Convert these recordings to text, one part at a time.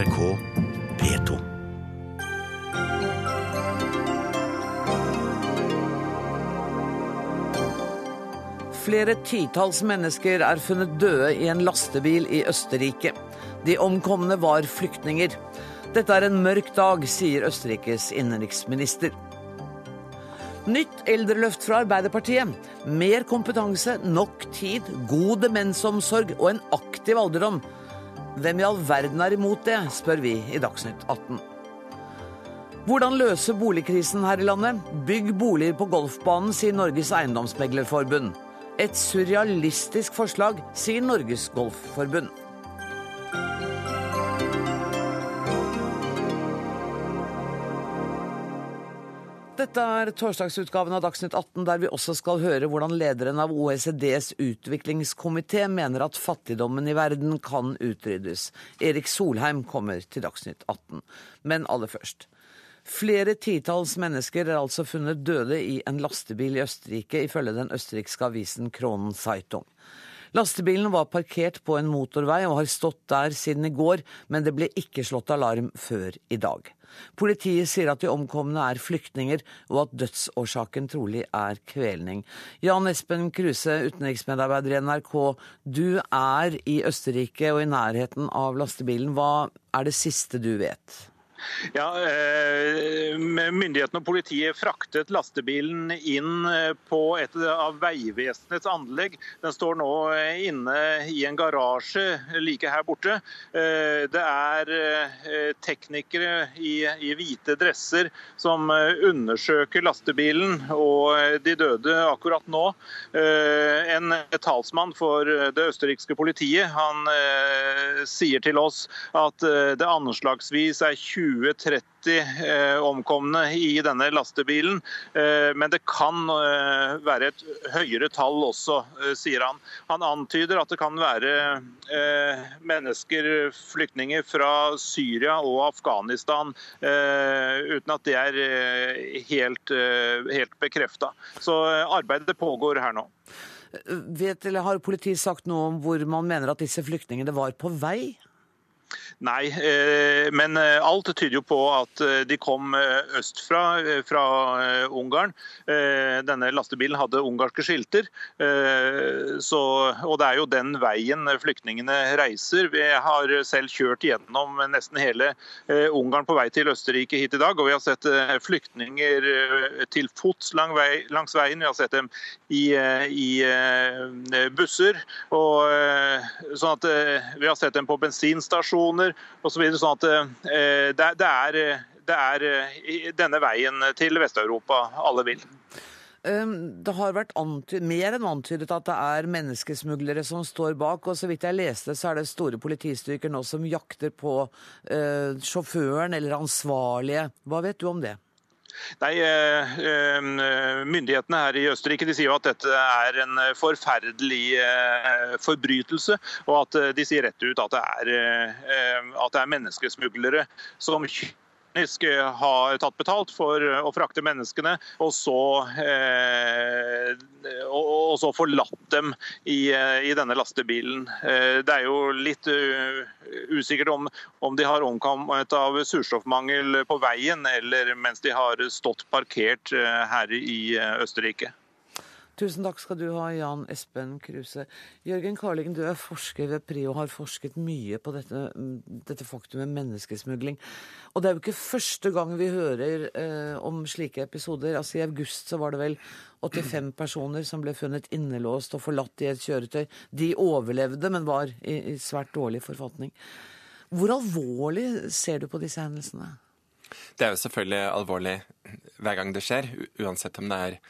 NRK P2. Flere titalls mennesker er funnet døde i en lastebil i Østerrike. De omkomne var flyktninger. Dette er en mørk dag, sier Østerrikes innenriksminister. Nytt eldreløft fra Arbeiderpartiet. Mer kompetanse, nok tid, god demensomsorg og en aktiv alderdom. Hvem i all verden er imot det, spør vi i Dagsnytt 18. Hvordan løse boligkrisen her i landet? Bygg boliger på golfbanen, sier Norges Eiendomsmeglerforbund. Et surrealistisk forslag, sier Norges Golfforbund. Dette er torsdagsutgaven av Dagsnytt 18, der vi også skal høre hvordan lederen av OECDs utviklingskomité mener at fattigdommen i verden kan utryddes. Erik Solheim kommer til Dagsnytt 18. Men aller først. Flere titalls mennesker er altså funnet døde i en lastebil i Østerrike, ifølge den østerrikske avisen Kronen Zeitung. Lastebilen var parkert på en motorvei og har stått der siden i går, men det ble ikke slått alarm før i dag. Politiet sier at de omkomne er flyktninger, og at dødsårsaken trolig er kvelning. Jan Espen Kruse, utenriksmedarbeider i NRK. Du er i Østerrike og i nærheten av lastebilen. Hva er det siste du vet? Ja, eh, Myndighetene og politiet fraktet lastebilen inn eh, på et av Vegvesenets anlegg. Den står nå eh, inne i en garasje like her borte. Det er teknikere i, i hvite dresser som undersøker lastebilen og de døde akkurat nå. En talsmann for det østerrikske politiet han sier til oss at det anslagsvis er 20 20-30 eh, omkomne i denne lastebilen. Eh, men det kan eh, være et høyere tall også, sier han. Han antyder at det kan være mennesker, flyktninger fra Syria og Afghanistan, uten at det er helt, helt bekrefta. Så arbeidet pågår her nå. Vet, Har politiet sagt noe om hvor man mener at disse flyktningene var på vei? Nei, eh, men eh, alt tyder jo på at eh, de kom østfra, fra Ungarn. Denne lastebilen hadde ungarske skilter, så, og det er jo den veien flyktningene reiser. Vi har selv kjørt gjennom nesten hele Ungarn på vei til Østerrike hit i dag, og vi har sett flyktninger til fots langs veien. Vi har sett dem i, i busser, og sånn at vi har sett dem på bensinstasjoner osv. Så sånn at eh, det, det, er, det er eh, denne veien til Vest-Europa alle vil. Det har vært antyd, mer enn antydet at det er menneskesmuglere som står bak. og Så vidt jeg leste, så er det store politistyrker nå som jakter på uh, sjåføren eller ansvarlige. Hva vet du om det? Nei, eh, eh, Myndighetene her i Østerrike de sier jo at dette er en forferdelig eh, forbrytelse, og at de sier rett ut at det er, at det er menneskesmuglere som har tatt betalt for å frakte menneskene, og så, eh, og så forlatt dem i, i, denne lastebilen. Eh, det er jo litt uh, usikkert om, om, de har omkommet av surstoffmangel på veien, eller mens de har stått parkert her i Østerrike. Tusen takk skal du ha, Jan Espen Kruse. Jørgen Karlingen, du er forsker ved PRI og har forsket mye på dette, dette faktumet menneskesmugling. Og det er jo ikke første gang vi hører eh, om slike episoder. Altså I august så var det vel 85 personer som ble funnet innelåst og forlatt i et kjøretøy. De overlevde, men var i, i svært dårlig forfatning. Hvor alvorlig ser du på disse hendelsene? Det er jo selvfølgelig alvorlig hver gang det skjer, uansett om det er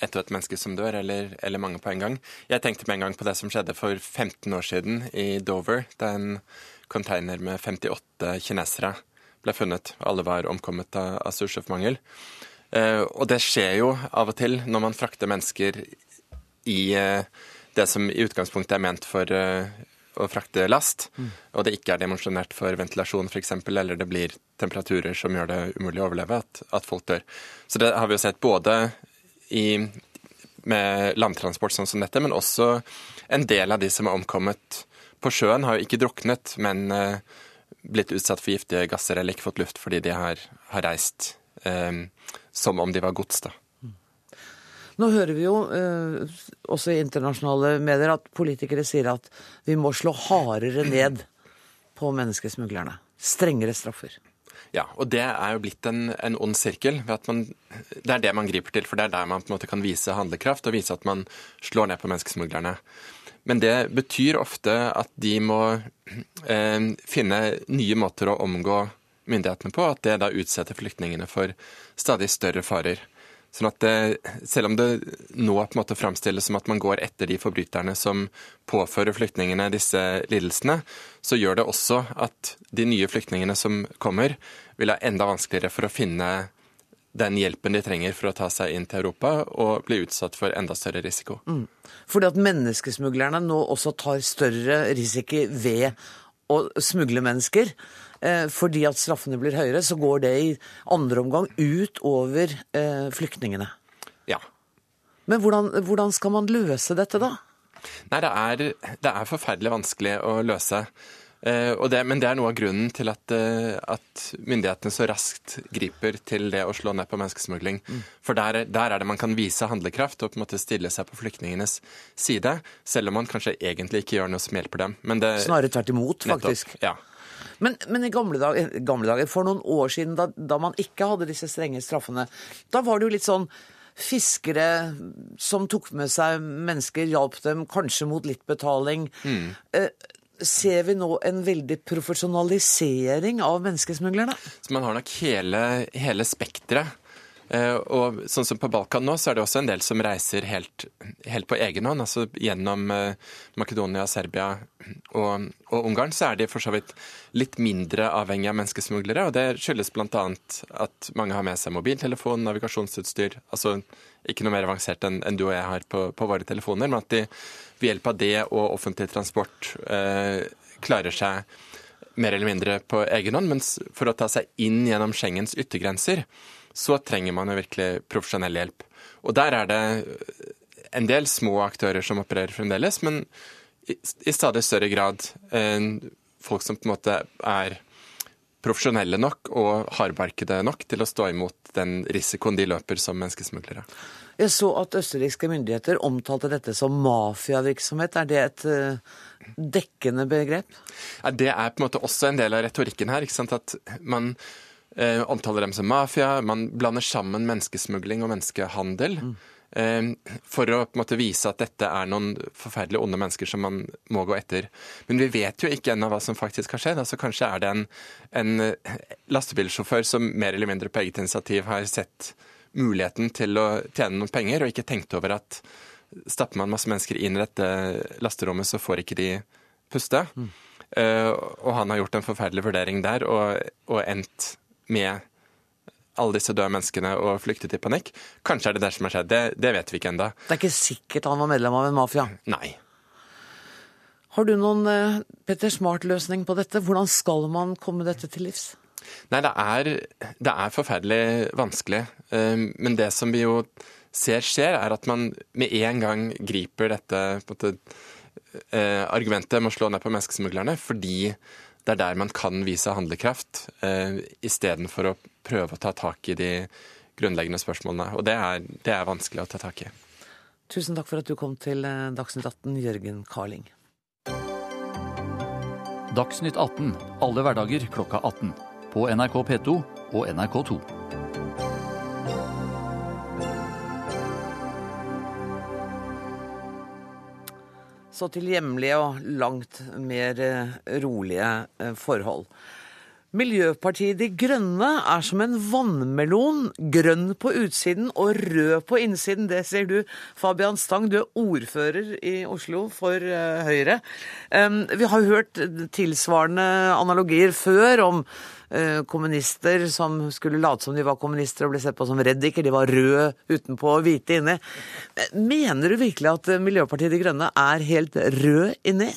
ett og ett menneske som dør, eller, eller, mange på en gang. Jeg tenkte med en gang på det som skjedde for 15 år siden i Dover, da en container med 58 kinesere ble funnet. Alle var omkommet av, av surstoffmangel. Eh, og det skjer jo av og til når man frakter mennesker i eh, det som i utgangspunktet er ment for eh, å frakte last, mm. og det ikke er dimensjonert for ventilasjon f.eks., eller det blir temperaturer som gjør det umulig å overleve, at, at folk dør. Så det har vi jo sett både i, med landtransport sånn som dette, men også en del av de som har omkommet på sjøen, har jo ikke druknet, men uh, blitt utsatt for giftige gasser eller ikke fått luft fordi de har, har reist eh, som om de var gods. da. Nå hører vi jo eh, også i internasjonale medier at politikere sier at vi må slå hardere ned på menneskesmuglerne. Strengere straffer. Ja, og det er jo blitt en, en ond sirkel. ved at man, Det er det man griper til, for det er der man på en måte kan vise handlekraft og vise at man slår ned på menneskesmuglerne. Men det betyr ofte at de må eh, finne nye måter å omgå myndighetene på, at det da utsetter flyktningene for stadig større farer. Sånn at det, Selv om det nå på en måte framstilles som at man går etter de forbryterne som påfører flyktningene disse lidelsene, så gjør det også at de nye flyktningene som kommer, vil ha enda vanskeligere for å finne den hjelpen de trenger for å ta seg inn til Europa, og bli utsatt for enda større risiko. Mm. Fordi at menneskesmuglerne nå også tar større risiko ved å smugle mennesker. Eh, fordi at straffene blir høyere, så går det i andre omgang ut over eh, flyktningene. Ja. Men hvordan, hvordan, skal man løse dette, da? Nei, det er, det er forferdelig vanskelig å løse. Eh, det, men det er noe av grunnen til at, at, myndighetene så raskt griper til det å slå ned på menneskesmugling. Mm. For der, der, er det man kan vise handlekraft og på en måte stille seg på flyktningenes side, selv om man kanskje egentlig ikke gjør noe som hjelper dem. Det, Snarere tvert imot, faktisk. Nettopp, ja. Men, men i gamle dager, gamle dager, for noen år siden, da, da man ikke hadde disse strenge straffene, da var det jo litt sånn fiskere som tok med seg mennesker, hjalp dem, kanskje mot litt betaling. Mm. Eh, ser vi nå en veldig profesjonalisering av menneskesmuglerne? Så man har nok hele, hele spekteret Eh, og sånn som På Balkan nå, så er det også en del som reiser helt, helt på egen hånd. altså Gjennom eh, Makedonia, Serbia og, og, Ungarn så er de for så vidt litt mindre avhengig av menneskesmuglere. og Det skyldes bl.a. at mange har med seg mobiltelefon, navigasjonsutstyr. altså Ikke noe mer avansert enn, en du og jeg har på, på, våre telefoner, men at de ved hjelp av det og offentlig transport eh, klarer seg mer eller mindre på egen hånd. Mens for å ta seg inn gjennom Schengens yttergrenser, så trenger man jo virkelig profesjonell hjelp. Og der er det en del små aktører som opererer fremdeles, men i, i stadig større grad eh, folk som på en måte er profesjonelle nok og hardbarkede nok til å stå imot den risikoen de løper som menneskesmuglere. Jeg så at østerrikske myndigheter omtalte dette som mafiavirksomhet. Er det et uh, dekkende begrep? Ja, det er på en måte også en del av retorikken her. ikke sant? At man eh, omtaler dem som mafia. Man blander sammen menneskesmugling og menneskehandel. Mm. Eh, for å på en måte vise at dette er noen forferdelig onde mennesker som man må gå etter. Men vi vet jo ikke ennå hva som faktisk har skjedd. Altså Kanskje er det en, en eh, lastebilsjåfør som mer eller mindre på eget initiativ har sett muligheten til å tjene noen penger, og ikke tenkt over at stapper man masse mennesker inn i dette lasterommet, så får ikke de puste. Mm. Uh, og han har gjort en forferdelig vurdering der og, og endt med alle disse døde menneskene og flyktet i panikk. Kanskje er det det som har skjedd. Det, det vet vi ikke ennå. Det er ikke sikkert han var medlem av en mafia? Nei. Har du noen uh, Petter Smart-løsning på dette? Hvordan skal man komme dette til livs? Nei, det er, det er forferdelig vanskelig. Uh, men det som vi jo ser skjer, er at man med en gang griper dette måte, uh, argumentet med å slå ned på menneskesmuglerne fordi det er der man kan vise handlekraft, eh, istedenfor å prøve å ta tak i de grunnleggende spørsmålene. Og det er, det er, vanskelig å ta tak i. Tusen takk for at du kom til eh, Dagsnytt 18, Jørgen Carling. Dagsnytt 18 alle hverdager klokka 18. På NRK P2 og NRK2. Så til hjemlige og langt mer eh, rolige eh, forhold. Miljøpartiet De Grønne er som en vannmelon. Grønn på utsiden og rød på innsiden. Det sier du, Fabian Stang. Du er ordfører i Oslo for uh, Høyre. Vi har hørt tilsvarende analogier før om uh, kommunister som skulle late som de var kommunister og ble sett på som reddiker. De var røde utenpå og hvite inni. Mener du virkelig at Miljøpartiet De Grønne er helt rød inni?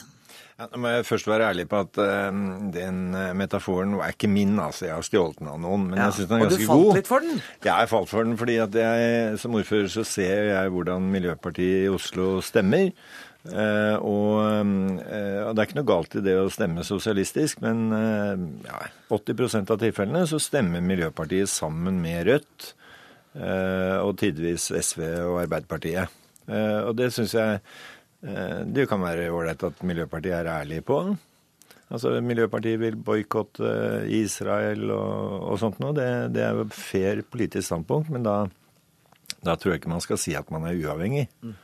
Ja, nå må jeg først være ærlig på at uh, den eh, metaforen er ikke min. altså Jeg har stjålet den av noen. Men ja. jeg syns den er ganske god. Og du falt god. litt for den? Ja, jeg falt for den fordi at jeg som ordfører så ser jeg hvordan Miljøpartiet i Oslo stemmer. Uh, og, uh, det er ikke noe galt i det å stemme sosialistisk, men ja, 80% av tilfellene så stemmer Miljøpartiet sammen med Rødt og tidvis SV og Arbeiderpartiet. Og det syns jeg det kan være ålreit at Miljøpartiet er ærlig på. Altså, Miljøpartiet vil boikotte Israel og, og sånt noe. Det, det, er jo fair politisk standpunkt, men da, da, tror jeg ikke man skal si at man er uavhengig. Mm.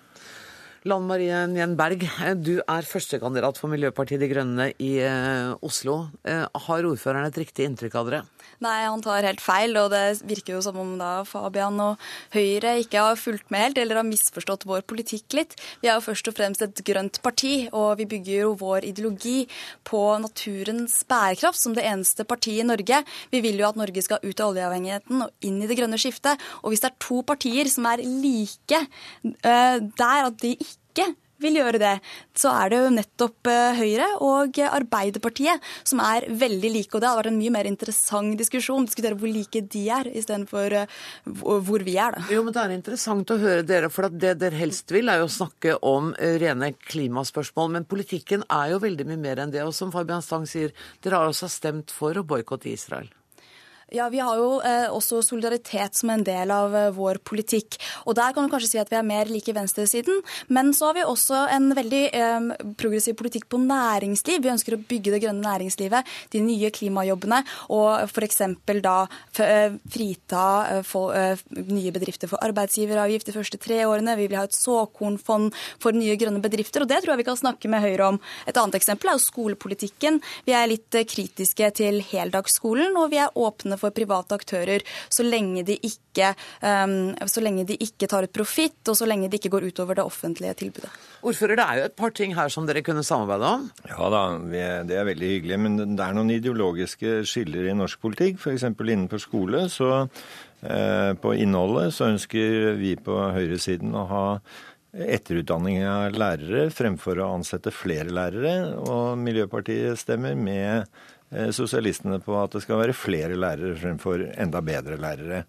Lan Marie Njen Berg, du er førstekandidat for Miljøpartiet De Grønne i eh, Oslo. Eh, har ordføreren et riktig inntrykk av dere? Nei, han tar helt feil, og det virker jo som om da Fabian og Høyre ikke har fulgt med helt, eller har misforstått vår politikk litt. Vi er jo først og fremst et grønt parti, og vi bygger jo vår ideologi på naturens bærekraft som det eneste partiet i Norge. Vi vil jo at Norge skal ut av oljeavhengigheten og inn i det grønne skiftet. Og hvis det er to partier som er like uh, der at de ikke vil gjøre det, så er det jo nettopp eh, Høyre og Arbeiderpartiet som er veldig like. Og det hadde vært en mye mer interessant diskusjon, diskutere hvor like de er, istedenfor eh, hvor vi er, da. Jo, men det er interessant å høre dere, for det dere helst vil er jo å snakke om eh, rene klimaspørsmål. Men politikken er jo veldig mye mer enn det. Og som Fabian Stang sier, dere har også stemt for å boikotte Israel. Ja, Vi har jo eh, også solidaritet som en del av eh, vår politikk. Og Der kan du kanskje si at vi er mer like venstresiden. Men så har vi også en veldig eh, progressiv politikk på næringsliv. Vi ønsker å bygge det grønne næringslivet, de nye klimajobbene, og f.eks. da eh, frita eh, eh, nye bedrifter for arbeidsgiveravgift de første tre årene. Vi vil ha et såkornfond for nye grønne bedrifter, og det tror jeg vi kan snakke med Høyre om. Et annet eksempel er jo skolepolitikken. Vi er litt kritiske til heldagsskolen, og vi er åpne for private aktører så lenge de ikke, um, så lenge de ikke tar ut profitt, og så lenge det ikke går utover det offentlige tilbudet. Ordfører, det er jo et par ting her som dere kunne samarbeide om? Ja da, det er veldig hyggelig. Men det er noen ideologiske skiller i norsk politikk. F.eks. innenfor skole. Så eh, på innholdet så ønsker vi på høyresiden å ha etterutdanning av lærere fremfor å ansette flere lærere. Og Miljøpartiet stemmer med sosialistene på at det skal være flere lærere fremfor enda bedre lærere.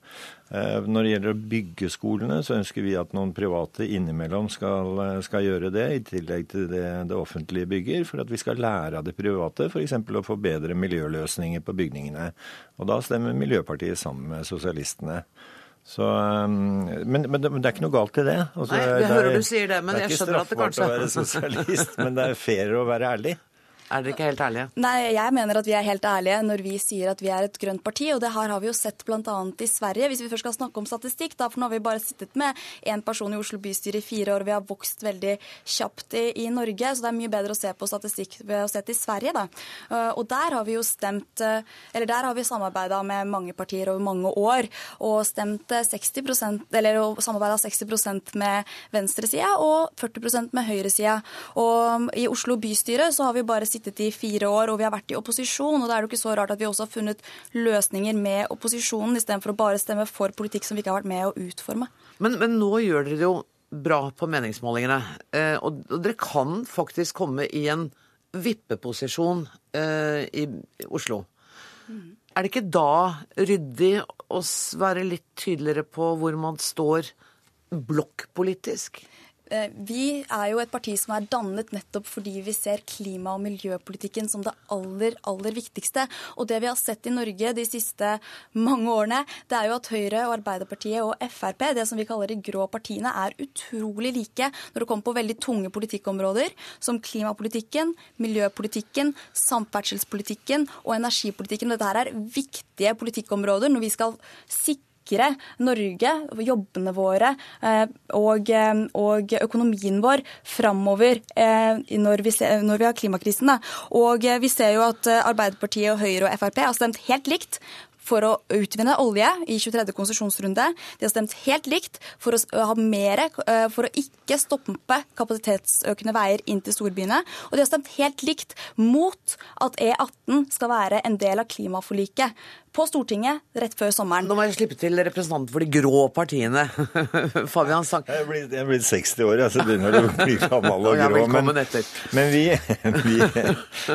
Eh, når det gjelder å bygge skolene, så ønsker vi at noen private innimellom skal, eh, skal gjøre det, i tillegg til det det offentlige bygger, for at vi skal lære av det private, f.eks. å få bedre miljøløsninger på bygningene. Og da stemmer Miljøpartiet sammen med sosialistene. Så, men, men, det, men, det er ikke noe galt i det. Altså, Nei, jeg hører du sier det, men det jeg skjønner at det kanskje Det er ikke straffbart å være sosialist, men det er fair å være ærlig. Er dere ikke helt ærlige? Nei, jeg mener at vi er helt ærlige når vi sier at vi er et grønt parti. Og det her har vi jo sett bl.a. i Sverige. Hvis vi først skal snakke om statistikk, da, for nå har vi bare sittet med én person i Oslo bystyre i fire år, vi har vokst veldig kjapt i, i, Norge. Så det er mye bedre å se på statistikk ved å se til Sverige, da. Uh, og der har vi jo stemt uh, Eller der har vi samarbeida med mange partier over mange år, og stemt 60 uh, eller samarbeida 60% med venstresida og 40% med høyresida. Og um, i Oslo bystyre så har vi bare sittet sittet i fire år, og vi har vært i opposisjon. og Da er det jo ikke så rart at vi også har funnet løsninger med opposisjonen, istedenfor å bare stemme for politikk som vi ikke har vært med å utforme. Men, men nå gjør dere det jo bra på meningsmålingene. Eh, og, dere kan faktisk komme i en vippeposisjon eh, i Oslo. Mm. Er det ikke da ryddig å være litt tydeligere på hvor man står blokkpolitisk? Eh, vi er jo et parti som er dannet nettopp fordi vi ser klima- og miljøpolitikken som det aller, aller viktigste. Og det vi har sett i Norge de siste mange årene, det er jo at Høyre og Arbeiderpartiet og Frp, det som vi kaller de grå partiene, er utrolig like når det kommer på veldig tunge politikkområder som klimapolitikken, miljøpolitikken, samferdselspolitikken og energipolitikken. Dette her er viktige politikkområder når vi skal sikre sikre Norge, jobbene våre eh, og, eh, og økonomien vår framover eh, når vi, når vi har klimakrisen. Og vi ser jo at Arbeiderpartiet, og Høyre og Frp har stemt helt likt for å utvinne olje i 23. konsesjonsrunde. De har stemt helt likt for å ha mer, for å ikke stoppe kapasitetsøkende veier inn til storbyene. Og de har stemt helt likt mot at E18 skal være en del av klimaforliket på Stortinget rett før sommeren. Nå må jeg slippe til representanten for de grå partiene. Fabian Sang. Jeg er blitt, jeg er blitt 60 år, jeg, så begynner å bli gammel og grå. Men, men vi, vi,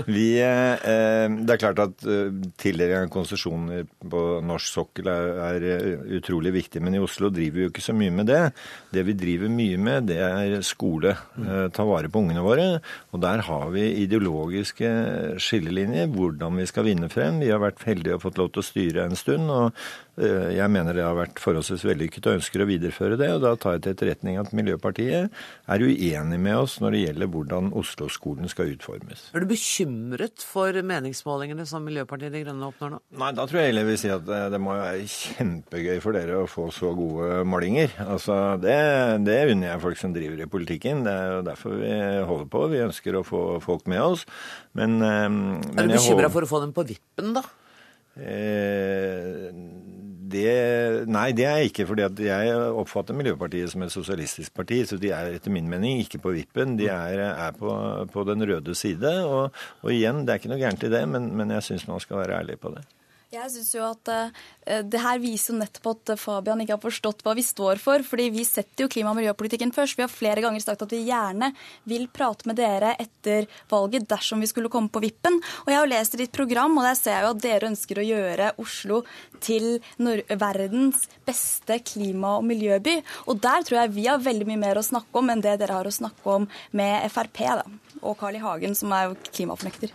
vi, eh, Det er klart at uh, tildeling av konsesjoner på norsk sokkel er, er, utrolig viktig. Men i Oslo driver vi jo ikke så mye med det. Det vi driver mye med, det er skole. Eh, ta vare på ungene våre. Og der har vi ideologiske skillelinjer. Hvordan vi skal vinne frem. Vi har vært heldige og fått lov til å styre en stund. og Eh, jeg mener det har vært forholdsvis vellykket og ønsker å videreføre det. og Da tar jeg til etterretning at Miljøpartiet er uenig med oss når det gjelder hvordan Oslo-skolen skal utformes. Er du bekymret for meningsmålingene som Miljøpartiet De Grønne oppnår nå? Nei, da tror jeg heller vil si at eh, det må være kjempegøy for dere å få så gode målinger. Altså, det, det unner jeg folk som driver i politikken. Det er jo derfor vi holder på. Vi ønsker å få folk med oss. Men, eh, men Er du bekymra for å få dem på vippen, da? Eh, det, nei, det er jeg ikke. fordi jeg oppfatter Miljøpartiet som et sosialistisk parti. Så de er etter min mening ikke på vippen. De er, er på, på, den røde side. Og, og, igjen, det er ikke noe gærent i det, men, men jeg syns man skal være ærlig på det. Jeg synes jo at uh, Det her viser jo nettopp at Fabian ikke har forstått hva vi står for. fordi vi setter jo klima- og miljøpolitikken først. Vi har flere ganger sagt at vi gjerne vil prate med dere etter valget dersom vi skulle komme på vippen. Og jeg har lest i ditt program, og der ser jeg jo at dere ønsker å gjøre Oslo til verdens beste klima- og miljøby. Og der tror jeg vi har veldig mye mer å snakke om enn det dere har å snakke om med Frp da, og Carl I. Hagen, som er jo klimafornekter.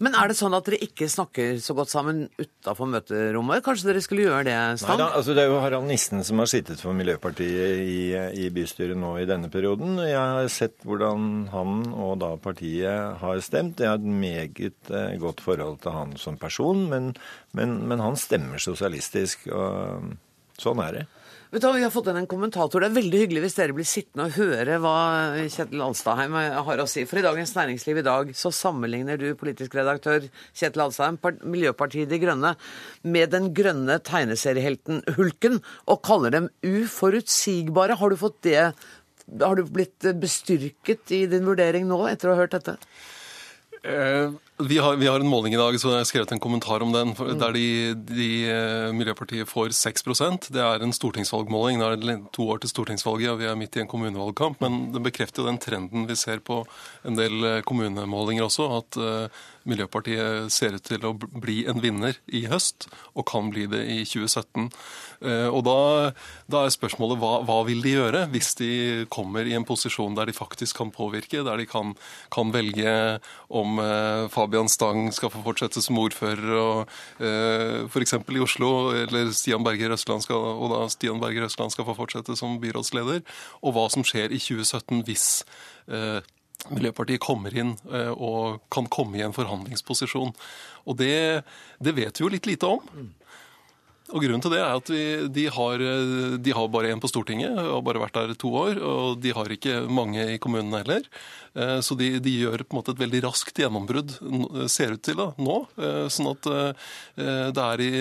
Men er det sånn at dere ikke snakker så godt sammen utafor møterommet? Kanskje dere skulle gjøre det, Stang? Nei da, altså Det er jo Harald Nissen som har sittet for Miljøpartiet i, i, bystyret nå i denne perioden. Jeg har sett hvordan han og da partiet har stemt. Jeg har et meget eh, godt forhold til han som person, men, men, men han stemmer sosialistisk. og Sånn er det. Vet du, Vi har fått inn en kommentator. Det er veldig hyggelig hvis dere blir sittende og høre hva Kjetil Alstadheim har å si. For i Dagens Næringsliv i dag så sammenligner du politisk redaktør Kjetil Alstadheim, Miljøpartiet De Grønne, med den grønne tegneseriehelten Hulken, og kaller dem uforutsigbare. Har du fått det Har du blitt bestyrket i din vurdering nå, etter å ha hørt dette? Eh, vi har, vi har, en måling i dag, så jeg har skrevet en kommentar om den. Mm. Der de, de, eh, Miljøpartiet får 6% Det er en stortingsvalgmåling. Nå er det to år til stortingsvalget, og vi er midt i en kommunevalgkamp. Men det bekrefter jo den trenden vi ser på en del eh, kommunemålinger også, at Miljøpartiet ser ut til å bli en vinner i høst, og kan bli det i 2017. Uh, og da, da, er spørsmålet hva, hva, vil de gjøre hvis de kommer i en posisjon der de faktisk kan påvirke, der de kan, kan velge om uh, Fabian Stang skal få fortsette som ordfører og eh, f.eks. i Oslo, eller Stian Berger Østland skal, og da Stian Berger Østland skal få fortsette som byrådsleder, og hva som skjer i 2017 hvis eh, Miljøpartiet kommer inn eh, og kan komme i en forhandlingsposisjon. Og det, det vet vi jo litt lite om. Og Grunnen til det er at vi, de, har, de, har, bare én på Stortinget, og har bare vært der to år. Og de har ikke mange i kommunene heller. Eh, så de, de gjør på en måte et veldig raskt gjennombrudd, ser ut til da, nå. Eh, sånn at eh, det er i,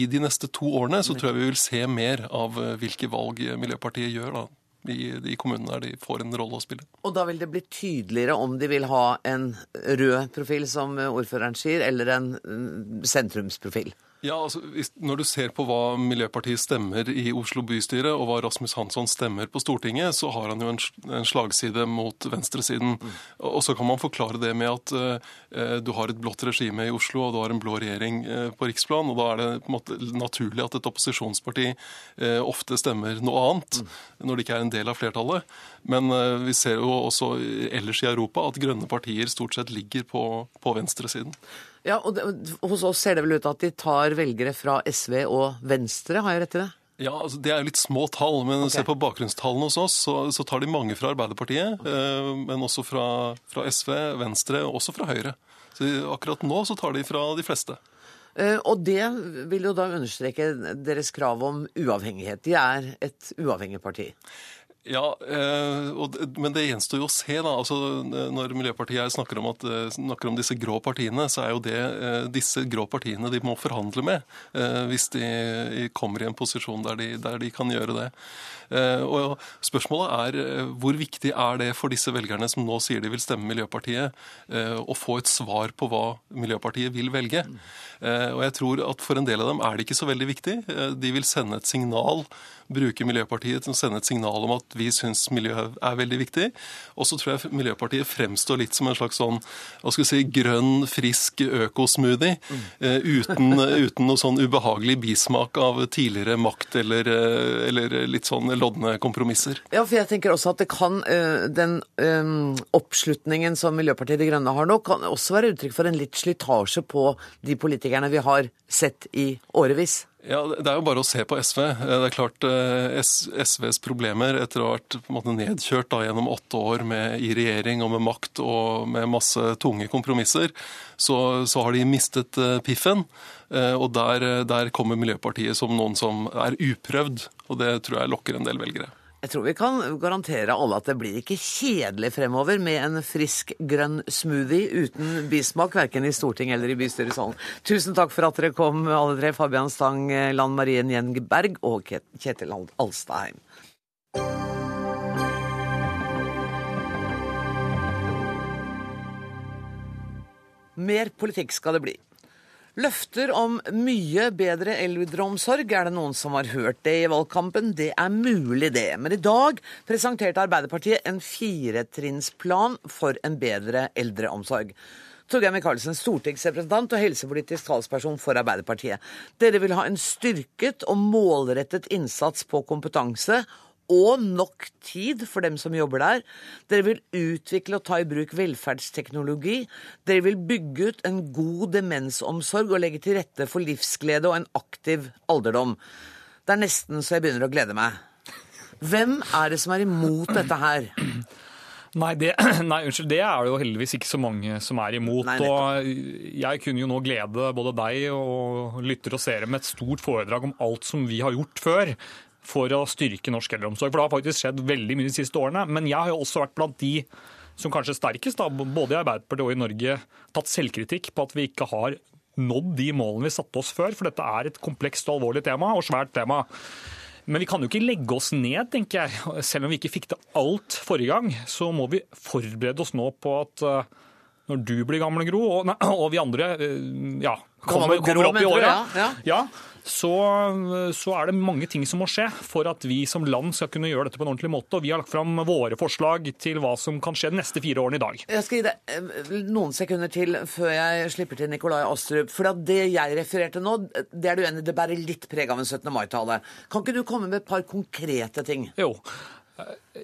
i de neste to årene så tror jeg vi vil se mer av hvilke valg Miljøpartiet gjør. da i de kommunene der de får en rolle å spille. Og da vil det bli tydeligere om de vil ha en rød profil, som ordføreren sier, eller en mm, sentrumsprofil? Ja, altså, Når du ser på hva Miljøpartiet stemmer i Oslo bystyre, og hva Rasmus Hansson stemmer på Stortinget, så har han jo en, slagside mot venstresiden. Mm. Og så kan man forklare det med at uh, du har et blått regime i Oslo, og du har en blå regjering uh, på riksplan. og Da er det på en måte naturlig at et opposisjonsparti uh, ofte stemmer noe annet, mm. når det ikke er en del av flertallet. Men vi ser jo også ellers i Europa at grønne partier stort sett ligger på, på venstresiden. Ja, og det, Hos oss ser det vel ut at de tar velgere fra SV og Venstre, har jeg rett i det? Ja, altså Det er jo litt små tall, men okay. se på bakgrunnstallene hos oss, så, så, tar de mange fra Arbeiderpartiet. Eh, men også fra, fra, SV, Venstre og også fra Høyre. Så akkurat nå så tar de fra de fleste. Eh, og det vil jo da understreke deres krav om uavhengighet. De er et uavhengig parti. Ja, eh, men det gjenstår jo å se. da, altså Når Miljøpartiet snakker om, at, eh, snakker om disse grå partiene, så er jo det eh, disse grå partiene de må forhandle med hvis de kommer i en posisjon der de, der de kan gjøre det. Og Spørsmålet er hvor viktig er det for disse velgerne som nå sier de vil stemme Miljøpartiet, å få et svar på hva Miljøpartiet vil velge. Og jeg tror at For en del av dem er det ikke så veldig viktig. De vil sende et signal bruke Miljøpartiet til å sende et signal om at vi syns miljø er veldig viktig. Og så tror jeg Miljøpartiet fremstår litt som en slags sånn hva skal vi si, grønn, frisk økosmoothie. Mm. uten, uten noe sånn ubehagelig bismak av tidligere makt eller, eller litt sånn lodne kompromisser. Ja, for jeg tenker også at det kan Den oppslutningen som Miljøpartiet De Grønne har nå, kan også være uttrykk for en litt slitasje på de politikerne vi har sett i årevis. Ja, Det er jo bare å se på SV. Det er klart eh, SVs problemer etter å ha vært måte nedkjørt da, gjennom åtte år med, i regjering og med makt og med masse tunge kompromisser, så, så har de mistet uh, piffen. Og der, der kommer Miljøpartiet som noen som er uprøvd, og det tror jeg lokker en del velgere. Jeg tror vi kan garantere alle at det blir ikke kjedelig fremover med en frisk grønn smoothie uten bismak, verken i Stortinget eller i bystyresalen. Tusen takk for at dere kom, alle tre. Fabian Stang, Lan Marie Njenberg og Kjetil Alstaheim. Mer politikk skal det bli. Løfter om mye bedre eldreomsorg, er det noen som har hørt det i valgkampen? Det er mulig, det. Men i dag presenterte Arbeiderpartiet en firetrinnsplan for en bedre eldreomsorg. Torgeir Micaelsen, stortingsrepresentant og helsepolitisk talsperson for Arbeiderpartiet. Dere vil ha en styrket og målrettet innsats på kompetanse og nok tid for dem som jobber der. Dere vil utvikle og ta i bruk velferdsteknologi. Dere vil bygge ut en god demensomsorg og legge til rette for livsglede og en aktiv alderdom. Det er nesten så jeg begynner å glede meg. Hvem er det som er imot dette her? Nei, det, nei, unnskyld, det er det jo heldigvis ikke så mange som er imot. Nei, og jeg kunne jo nå glede både deg og lyttere og seere med et stort foredrag om alt som vi har gjort før for å styrke norsk eldreomsorg. For det har faktisk skjedd veldig mye de siste årene. Men jeg har jo også vært blant de som kanskje sterkest, da, både i Arbeiderpartiet og i Norge, tatt selvkritikk på at vi ikke har nådd de målene vi satte oss før. For dette er et komplekst og alvorlig tema, og svært tema. Men vi kan jo ikke legge oss ned, tenker jeg. Selv om vi ikke fikk til alt forrige gang, så må vi forberede oss nå på at eh, når du blir gammel, Gro, og, nei, og vi andre eh, ja, kommer, kommer opp i åra, ja, ja så, så, er det mange ting som må skje for at vi som land skal kunne gjøre dette på en ordentlig måte. Og vi har lagt fram våre forslag til hva som kan skje de neste fire årene i dag. Jeg skal gi deg eh, noen sekunder til før jeg slipper til Nikolai Astrup. For det jeg refererte nå, det er du enig det bærer litt preg av en 17. mai-tale. Kan ikke du komme med et par konkrete ting? Jo.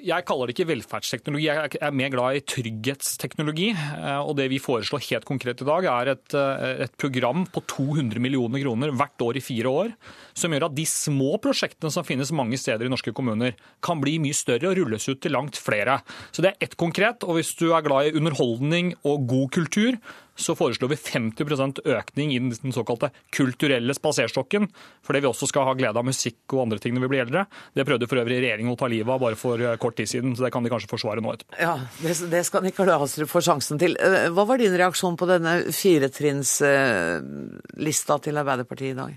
Jeg kaller det ikke velferdsteknologi, jeg er mer glad i trygghetsteknologi. Eh, og det vi foreslår helt konkret i dag, er et, eh, et, program på 200 millioner kroner hvert år i fire år, som gjør at de små prosjektene som finnes mange steder i norske kommuner, kan bli mye større og rulles ut til langt flere. Så det er ett konkret. Og hvis du er glad i underholdning og god kultur, så foreslår vi 50% økning i den såkalte kulturelle spaserstokken, fordi vi også skal ha glede av musikk og andre ting når vi blir eldre. Det prøvde for øvrig regjeringen å ta livet av bare for eh, kort tid siden, så det kan de kanskje forsvare nå etterpå. Ja, det, skal Nikolai Astrup få sjansen til. Eh, hva var din reaksjon på denne firetrinnslista til Arbeiderpartiet i dag?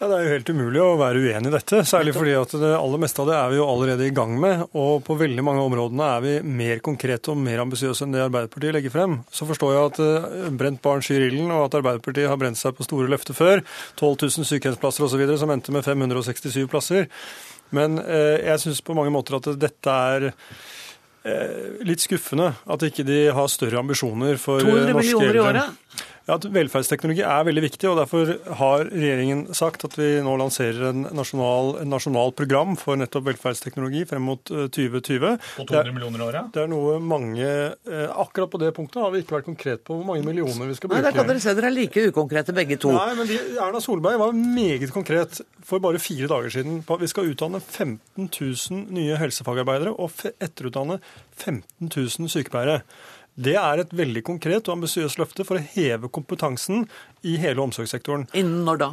Ja, Det er jo helt umulig å være uenig i dette, særlig fordi at det aller meste av det er vi jo allerede i gang med. Og på veldig mange områdene er vi mer konkrete og mer ambisiøse enn det Arbeiderpartiet legger frem. Så forstår jeg at uh, brent barn skyr ilden, og at Arbeiderpartiet har brent seg på store løfter før. 12 000 sykehjemsplasser osv., som endte med 567 plasser. Men eh, jeg syns på mange måter at dette er eh, litt skuffende at ikke de har større ambisjoner for norske eldre. 200 millioner i året? Ja, at Velferdsteknologi er veldig viktig, og derfor har regjeringen sagt at vi nå lanserer en nasjonal, en nasjonal program for nettopp velferdsteknologi frem mot 2020. Eh, på 200 millioner i året? Det er noe mange eh, Akkurat på det punktet har vi ikke vært konkret på hvor mange millioner vi skal bruke. Nei, Der kan dere se dere er like ukonkrete begge to. Nei, men de, Erna Solberg var meget konkret for bare fire dager siden på at vi skal utdanne 15 000 nye helsefagarbeidere og etterutdanne 15 000 sykepleiere. Det er et veldig konkret og ambisiøst løfte for å heve kompetansen i hele omsorgssektoren. Innen når da?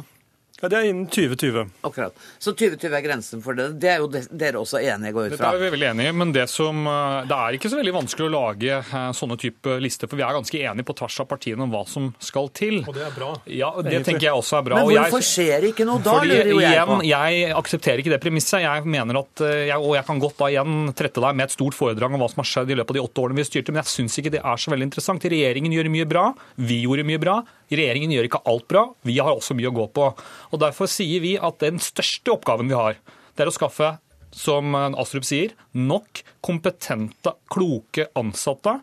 Ja, Det er innen 2020. Akkurat. Så 2020 er grensen for det. Det er jo dere også enige, går ut fra? Det er vi veldig enige i, men det, som, eh, det er ikke så veldig vanskelig å lage eh, sånne type lister. For vi er ganske enige på tvers av partiene om hva som skal til. Og det er bra. Ja, Det tenker jeg også er bra. Men hvorfor jeg, skjer ikke noe da, lurer jo jeg på? Jeg aksepterer ikke det premisset. Jeg mener at, eh, jeg, Og jeg kan godt da igjen trette deg med et stort foredrag om hva som har skjedd i løpet av de åtte årene vi styrte, men jeg syns ikke det er så veldig interessant. Regjeringen gjør mye bra. Vi gjorde mye bra. Regjeringen gjør ikke alt bra. Vi har også mye å gå på. Og Derfor sier vi at den største oppgaven vi har, det er å skaffe som Astrup sier, nok kompetente, kloke ansatte.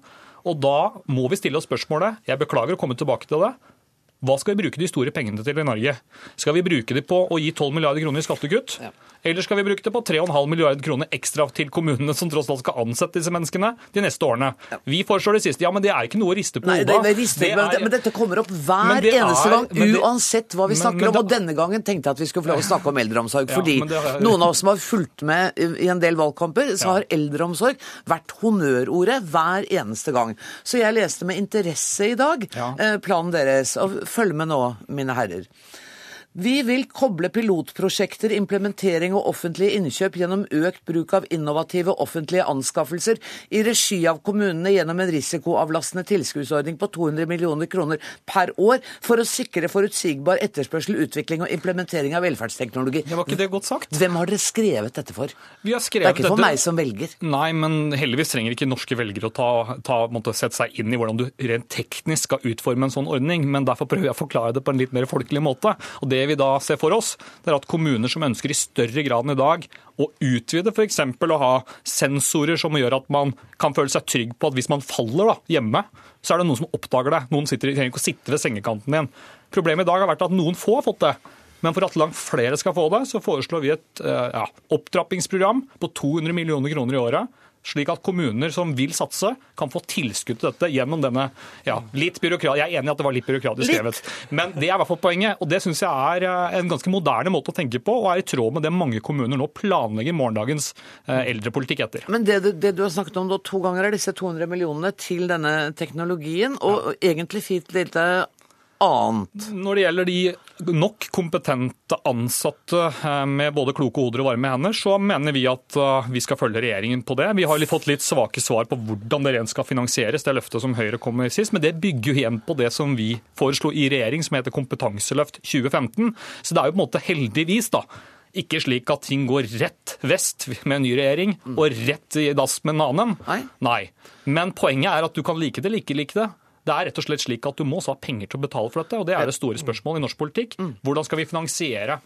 Og da må vi stille oss spørsmålet, jeg beklager å komme tilbake til det, hva skal vi bruke de store pengene til i Norge? Skal vi bruke det på å gi 12 milliarder kroner i skattekutt? Ja. Eller skal vi bruke det på 3,5 milliarder kroner ekstra til kommunene som tross alt skal ansette disse menneskene de neste årene? Ja. Vi foreslår det siste. Ja, men det er ikke noe å riste på hodet. Det, det, det er, men dette kommer opp hver eneste gang, uansett hva vi snakker men, men, om. Og denne gangen tenkte jeg at vi skulle få lov å snakke om eldreomsorg. Ja, fordi noen av oss som har fulgt med i en del valgkamper, så har eldreomsorg vært honnørordet hver eneste gang. Så jeg leste med interesse i dag eh, planen deres. Og følg med nå, mine herrer. Vi vil koble pilotprosjekter, implementering og offentlige innkjøp gjennom økt bruk av innovative offentlige anskaffelser i regi av kommunene gjennom en risikoavlastende tilskuddsordning på 200 millioner kroner per år for å sikre forutsigbar etterspørsel, utvikling og implementering av velferdsteknologi. Det var ikke det godt sagt. Hvem har dere skrevet dette for? Vi har skrevet det er ikke for dette... meg som velger. Nei, men heldigvis trenger ikke norske velgere å ta, ta, måtte sette seg inn i hvordan du rent teknisk skal utforme en sånn ordning, men derfor prøver jeg å forklare det på en litt mer folkelig måte. Og det vi da ser for oss, det er at kommuner som ønsker i større grad enn i dag å utvide f.eks. å ha sensorer som gjør at man kan føle seg trygg på at hvis man faller da, hjemme, så er det noen som oppdager det. Noen sitter, trenger ikke å sitte ved sengekanten din. Problemet i dag har vært at noen få har fått det. Men for at langt flere skal få det, så foreslår vi et eh, ja, opptrappingsprogram på 200 millioner kroner i året slik at kommuner som vil satse, kan få tilskudd til dette gjennom denne ja, litt byråkrat... Jeg er enig i at det var litt byråkratisk skrevet, men det er i hvert fall poenget. Og det syns jeg er eh, en ganske moderne måte å tenke på, og er i tråd med det mange kommuner nå planlegger morgendagens eh, eldrepolitikk etter. Men det, det, du har snakket om da to ganger, er disse 200 millionene til denne teknologien, og ja. egentlig fint lite annet? Når det gjelder de nok kompetente ansatte eh, med både kloke hoder og varme hender, så mener vi at eh, vi skal følge regjeringen på det. Vi har fått litt svake svar på hvordan det rent skal finansieres, det løftet som Høyre kom med sist. Men det bygger jo igjen på det som vi foreslo i regjering, som heter Kompetanseløft 2015. Så det er jo på en måte heldigvis, da. Ikke slik at ting går rett vest med en ny regjering og rett i dass med en annen. Nei. Nei. Men poenget er at du kan like det eller ikke like det. Det er rett og slett slik at du må også ha penger til å betale for dette, og det er det store spørsmålet i norsk politikk. Mm. Hvordan skal vi finansiere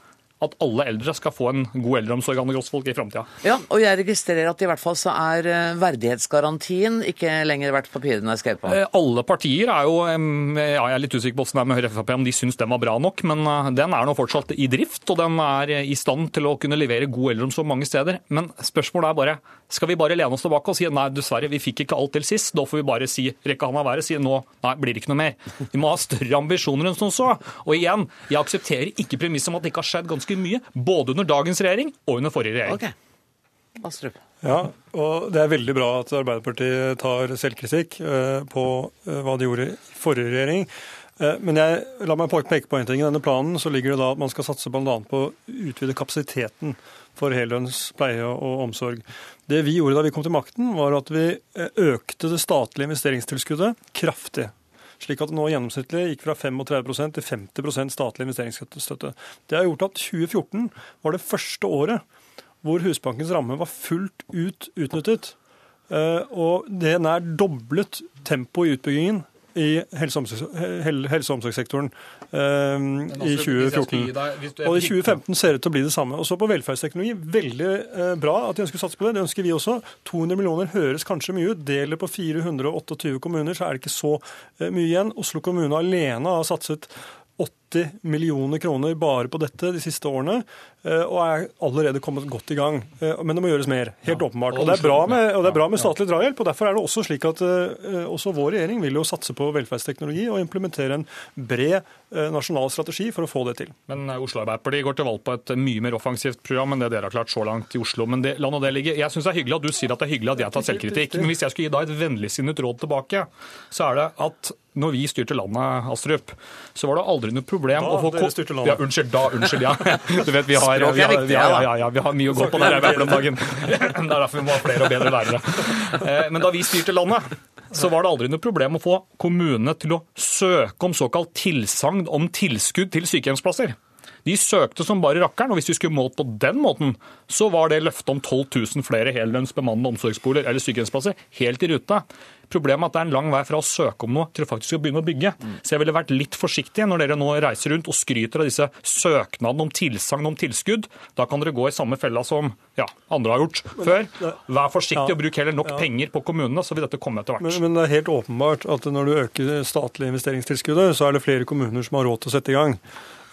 at alle eldre skal få en god eldreomsorg av folk i framtida. Ja, og jeg registrerer at i hvert fall så er eh, verdighetsgarantien ikke lenger verdt papirene er skrevet på. Eh, alle partier er jo ja, Jeg er litt usikker på hvordan det er med Høyre Frp, om de syns den var bra nok, men eh, den er nå fortsatt i drift, og den er i stand til å kunne levere god eldreomsorg mange steder. Men spørsmålet er bare skal vi bare lene oss tilbake og si nei, dessverre, vi fikk ikke alt til sist. Da får vi bare si rekke handa været, si nå nei, blir det ikke noe mer. Vi må ha større ambisjoner enn som så. Og igjen, jeg aksepterer ikke premisset om at det ikke har skjedd ganske mye, både under dagens regjering og under forrige regjering. Okay. Astrup. Ja, og det er veldig bra at Arbeiderpartiet tar selvkritikk eh, på eh, hva de gjorde i forrige regjering. Eh, men jeg, la meg peke på en ting. I denne planen så ligger det da at man skal satse bl.a. på å utvide kapasiteten for heldøgns pleie og omsorg. Det vi gjorde da vi kom til makten, var at vi økte det statlige investeringstilskuddet kraftig. Slik at det nå gjennomsnittlig gikk fra 35% til 50% statlig investeringsstøtte. Det har gjort at 2014 var det første året hvor Husbankens ramme var fullt ut utnyttet. Eh, og det nær doblet tempoet i utbyggingen i helse- og omsorgssektoren eh, i 2014. Og i 2015 ser det ut til å bli det samme. Og så på velferdsteknologi, veldig uh, bra at de ønsker å satse på det. Det ønsker vi også. 200 millioner høres kanskje mye ut. Deler på 428 kommuner, så er det ikke så uh, mye igjen. Oslo kommune alene har satset 80 millioner kroner bare på dette de siste årene, eh, og er allerede kommet godt i gang. Eh, men det må gjøres mer, helt ja. åpenbart. Og det, med, og det, er bra med, statlig drahjelp. og Derfor er det også slik at uh, også vår regjering vil jo satse på velferdsteknologi og implementere en bred nasjonal strategi for å få det til. Men Oslo Arbeiderparti går til valg på et mye mer offensivt program enn det dere har klart så langt i Oslo. Men det, la nå det ligge. Jeg syns det er hyggelig at du sier at det er hyggelig at jeg tar selvkritikk. Men hvis jeg skulle gi da et vennligsinnet råd tilbake, så er det at når vi styrte landet, Astrup, så var det aldri noe problem da, å få. Ja, unnskyld, da, unnskyld, ja. Du vet, vi har, vi har, vi har, ja, ja, vi har mye å gå på der hjemme om dagen. Det er derfor vi må ha flere og bedre lærere. Eh, men da vi styrte landet, så var det aldri noe problem å få kommunene til å søke om såkalt tilsagn om tilskudd til sykehjemsplasser. De søkte som bare rakkeren, og hvis vi skulle målt på den måten, så var det løftet om 12 000 flere heldøgns bemannede omsorgsboliger eller sykehjemsplasser helt i rute. Problemet er at det er en lang vei fra å søke om noe til å faktisk begynne å bygge. Så jeg ville vært litt forsiktig når dere nå reiser rundt og skryter av disse søknadene om tilsagn om tilskudd. Da kan dere gå i samme fella som ja, andre har gjort før. Vær forsiktig og bruk heller nok penger på kommunene, så vil dette komme etter hvert. Men, men, det er helt åpenbart at når du øker statlige investeringstilskuddet, så er det flere kommuner som har råd til å sette i gang.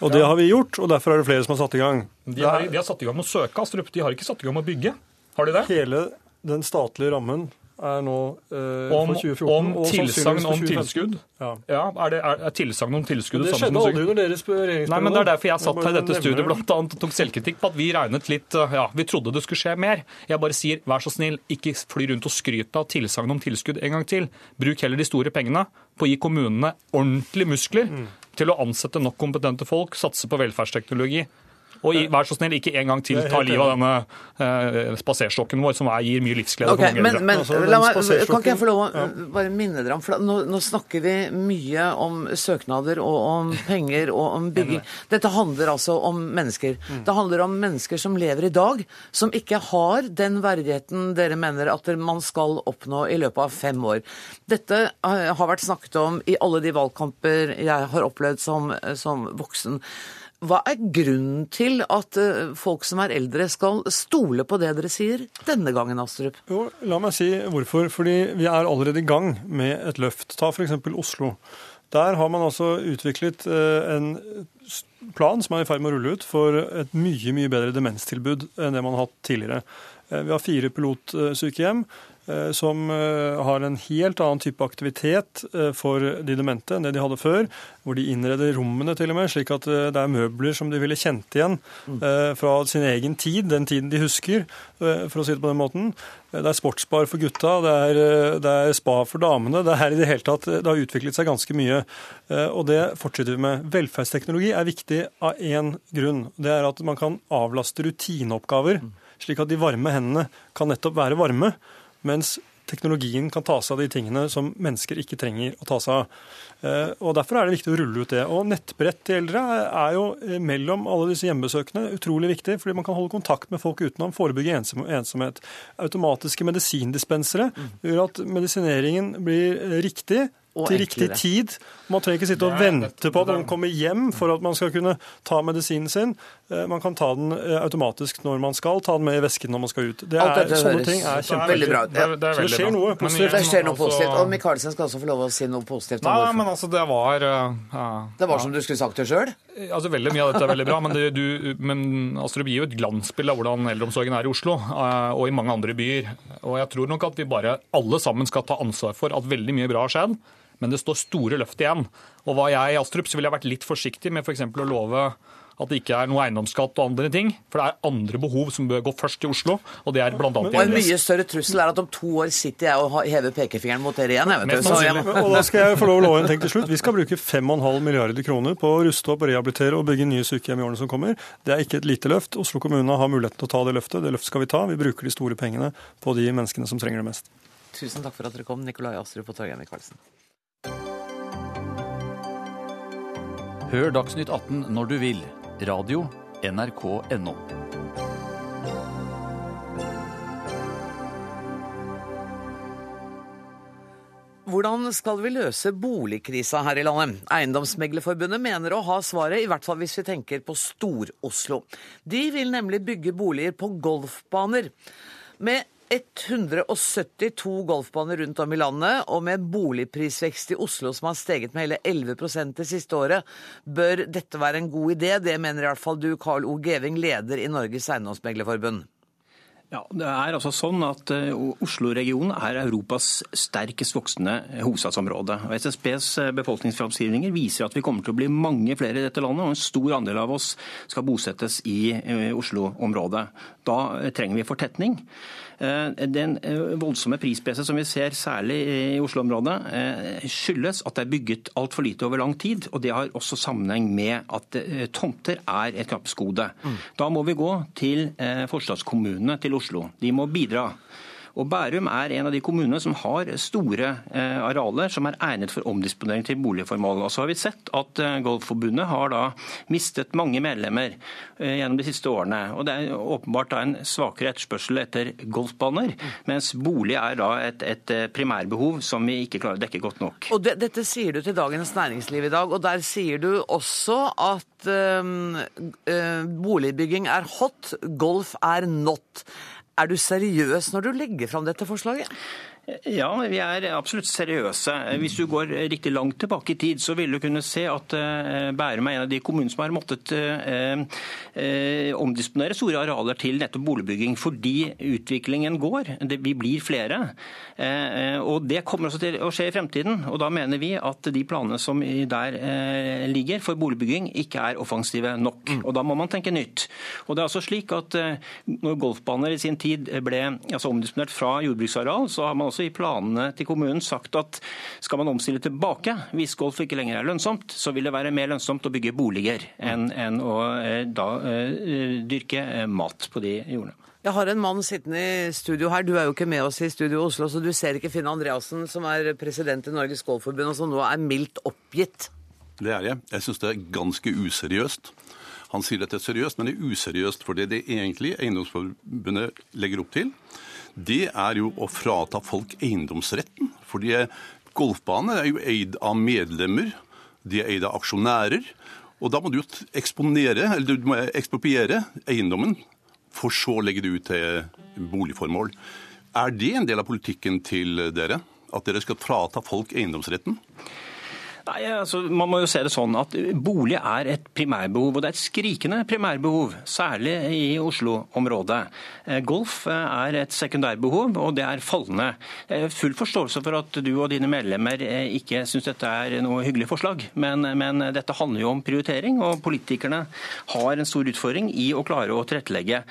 Og det har vi gjort, og derfor er det flere som har satt i gang. De har, de har satt i gang med å søke, Astrup. De har ikke satt i gang med å bygge. Har de det? Hele den statlige rammen er nå eh, om, for 2014. Om tilsagn om tilskudd? Ja. ja er, det, er, er tilsagn om tilskudd det skjedde aldri under deres regjeringsperiode. Nei, men Det er derfor jeg satt her i dette studiet blant annet, og tok selvkritikk på at vi regnet litt eh, Ja, vi trodde det skulle skje mer. Jeg bare sier vær så snill, ikke fly rundt og skryt av tilsagn om tilskudd en gang til. Bruk heller de store pengene på å gi kommunene ordentlige muskler. Mm. Til å ansette nok kompetente folk, satse på velferdsteknologi og vær så snill, ikke en gang til ta livet av denne eh, spaserstokken vår, som er, gir mye livsglede okay, for mange men, men, la meg, Kan ikke jeg få lov å bare minne dere om for nå, nå, snakker vi mye om søknader og om penger og om bygging. Dette handler altså om mennesker. Mm. Det handler om mennesker som lever i dag, som ikke har den verdigheten dere mener at man skal oppnå i løpet av fem år. Dette eh, har vært snakket om i alle de valgkamper jeg har opplevd som, som voksen. Hva er grunnen til at eh, folk som er eldre skal stole på det dere sier denne gangen, Astrup? Jo, la meg si hvorfor. Fordi vi er allerede i gang med et løft. Ta f.eks. Oslo. Der har man altså utviklet eh, en plan som er i ferd med å rulle ut for et mye mye bedre demenstilbud enn det man har hatt tidligere. Eh, vi har fire pilotsykehjem. Eh, som eh, har en helt annen type aktivitet eh, for de demente enn det de hadde før. Hvor de innreder rommene til og med, slik at det er møbler som de ville kjent igjen fra sin egen tid, den tiden de husker, for å si det på den måten. Det er sportsbar for gutta, det er, det er spa for damene. Det er i det hele tatt, det har utviklet seg ganske mye. Og det fortsetter vi med. Velferdsteknologi er viktig av én grunn. Det er at man kan avlaste rutineoppgaver, slik at de varme hendene kan nettopp være varme mens teknologien kan ta seg av de tingene som mennesker ikke trenger å ta seg av. Eh, og Derfor er det viktig å rulle ut det. Og Nettbrett til eldre er jo eh, mellom alle disse hjemmebesøkene utrolig viktig, fordi man kan holde kontakt med folk utenom, forebygge ensomhet. Automatiske medisindispensere gjør at medisineringen blir riktig til riktig tid. Man trenger ikke sitte og vente på at den kommer hjem for at man skal kunne ta medisinen sin. Eh, man kan ta den eh, automatisk når man skal, ta den med i vesken når man skal ut. Det er, sånne ting er kjempeveldig bra. Ja. Det, Så det skjer noe positivt. Det skjer noe positivt. Og Michaelsen skal også få lov å si noe positivt. Nei, men altså, det var uh, Det var som du skulle sagt det sjøl? Altså, veldig mye av dette er veldig bra, men, det, du, men altså, det gir jo et glansbilde av hvordan eldreomsorgen er i Oslo uh, og i mange andre byer. Og jeg tror nok at vi bare alle sammen skal ta ansvar for at veldig mye bra har skjedd men det står store løft igjen. Og var jeg i Astrup, så ville jeg vært litt forsiktig med f.eks. For å love at det ikke er noe eiendomsskatt og andre ting. For det er andre behov som bør gå først i Oslo, og det er bl.a. Og en mye større trussel er at om to år sitter jeg og hever pekefingeren mot dere igjen. Jeg vet jeg og da skal jeg få lov å love en ting til slutt. Vi skal bruke 5,5 milliarder kroner på å ruste opp, rehabilitere og bygge nye sykehjem i årene som kommer. Det er ikke et lite løft. Oslo kommune har muligheten til å ta det løftet. Det løftet skal vi ta. Vi bruker de store pengene på de menneskene som trenger det mest. Tusen takk for at dere kom, Nikolai Astrup og Torgeir Micaelsen. Hør Dagsnytt 18 når du vil. Radio NRK NO. Hvordan skal vi løse boligkrisa her i landet? Eiendomsmeglerforbundet mener å ha svaret, i hvert fall hvis vi tenker på Stor-Oslo. De vil nemlig bygge boliger på golfbaner. Med 172 golfbaner rundt om i landet, og med boligprisvekst i Oslo som har steget med hele 11% det siste året, bør dette være en god idé. Det mener i hvert fall du, Carl O. Geving, leder i Norges eiendomsmeglerforbund. Ja, det er altså sånn at eh, Oslo-regionen er Europas sterkest voksende hovedstadsområde. Og SSBs eh, befolkningsframskrivninger viser at vi kommer til å bli mange flere i dette landet, og en stor andel av oss skal bosettes i eh, Oslo-området. Da trenger vi fortetning. Eh, den eh, voldsomme prispresset som vi ser særlig i Oslo-området, eh, skyldes at det er bygget altfor lite over lang tid. og Det har også sammenheng med at tomter er et knappesgode. Mm. Da må vi gå til forstadskommunene til Oslo. De må bidra. Og Bærum er en av de kommunene som har store eh, arealer som er egnet for omdisponering til boligformål. Og så har vi sett at eh, Golfforbundet har da mistet mange medlemmer gjennom de siste årene. Og Det er åpenbart da en svakere etterspørsel etter golfbaner, mens bolig er da et, et primærbehov som vi ikke klarer å dekke godt nok. Og det, Dette sier du til Dagens Næringsliv i dag, og der sier du også at øh, øh, boligbygging er hot, golf er not. Er du seriøs når du legger fram dette forslaget? Ja, vi er absolutt seriøse. Hvis du går riktig langt tilbake i tid, så vil du kunne se at eh, Bærum er en av de kommunene som har måttet eh, eh, omdisponere store arealer til nettopp boligbygging, fordi utviklingen går. vi blir flere. og Det kommer også til å skje i fremtiden. og Da mener vi at de planene som der ligger for boligbygging, ikke er offensive nok. Mm. Og Da må man tenke nytt. Og det er altså slik at Når golfbaner i sin tid ble altså omdisponert fra jordbruksareal, så har man også også i planene til kommunen sagt at skal man omstille tilbake, hvis golf ikke lenger er lønnsomt, så vil det være mer lønnsomt å bygge boliger enn, enn å eh, da eh, dyrke eh, mat på de jordene. Jeg har en mann sittende i studio her. Du er jo ikke med oss i studio Oslo, så du ser ikke Finn Andreassen, som er president i Norges Golfforbund, og som nå er mildt oppgitt. Det er jeg. Jeg syns det er ganske useriøst. Han sier dette er seriøst, men det er useriøst fordi det egentlig Eiendomsforbundet legger opp til, det er jo å frata folk eiendomsretten. Fordi golfbaner er jo eid av medlemmer, de er eid av aksjonærer. Og da må du jo eksponere, eller du må ekspropriere eiendommen, for så å legge det ut til boligformål. Er det en del av politikken til dere? At dere skal frata folk eiendomsretten? Nei, altså, Man må jo se det sånn at bolig er et primærbehov, og det er et skrikende primærbehov. Særlig i Oslo-området. Eh, golf eh, er et sekundærbehov, og det er fallende. Full forståelse for at du og dine medlemmer eh, ikke syns dette er noe hyggelig forslag, men, men, dette handler jo om prioritering, og politikerne har en stor utfordring i å klare å tilrettelegge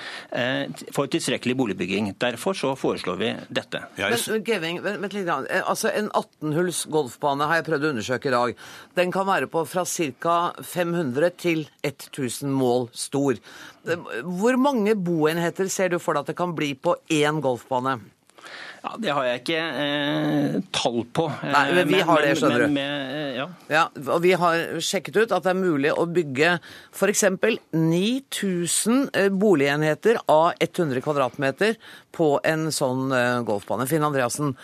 for tilstrekkelig boligbygging. Derfor så foreslår vi dette. Men, Geving, vent litt. Altså, En 18-hulls golfbane har jeg prøvd å undersøke i dag dag. Den kan være på fra ca. 500 til 1000 mål stor. Hvor mange boenheter ser du for deg at det kan bli på én golfbane? Ja, Det har jeg ikke eh, tall på. Nei, men Vi men, har det, skjønner du. Med, ja. ja. og Vi har sjekket ut at det er mulig å bygge f.eks. 9000 eh, boligenheter av 100 kvadratmeter på en sånn eh, golfbane. Finn Andreassen,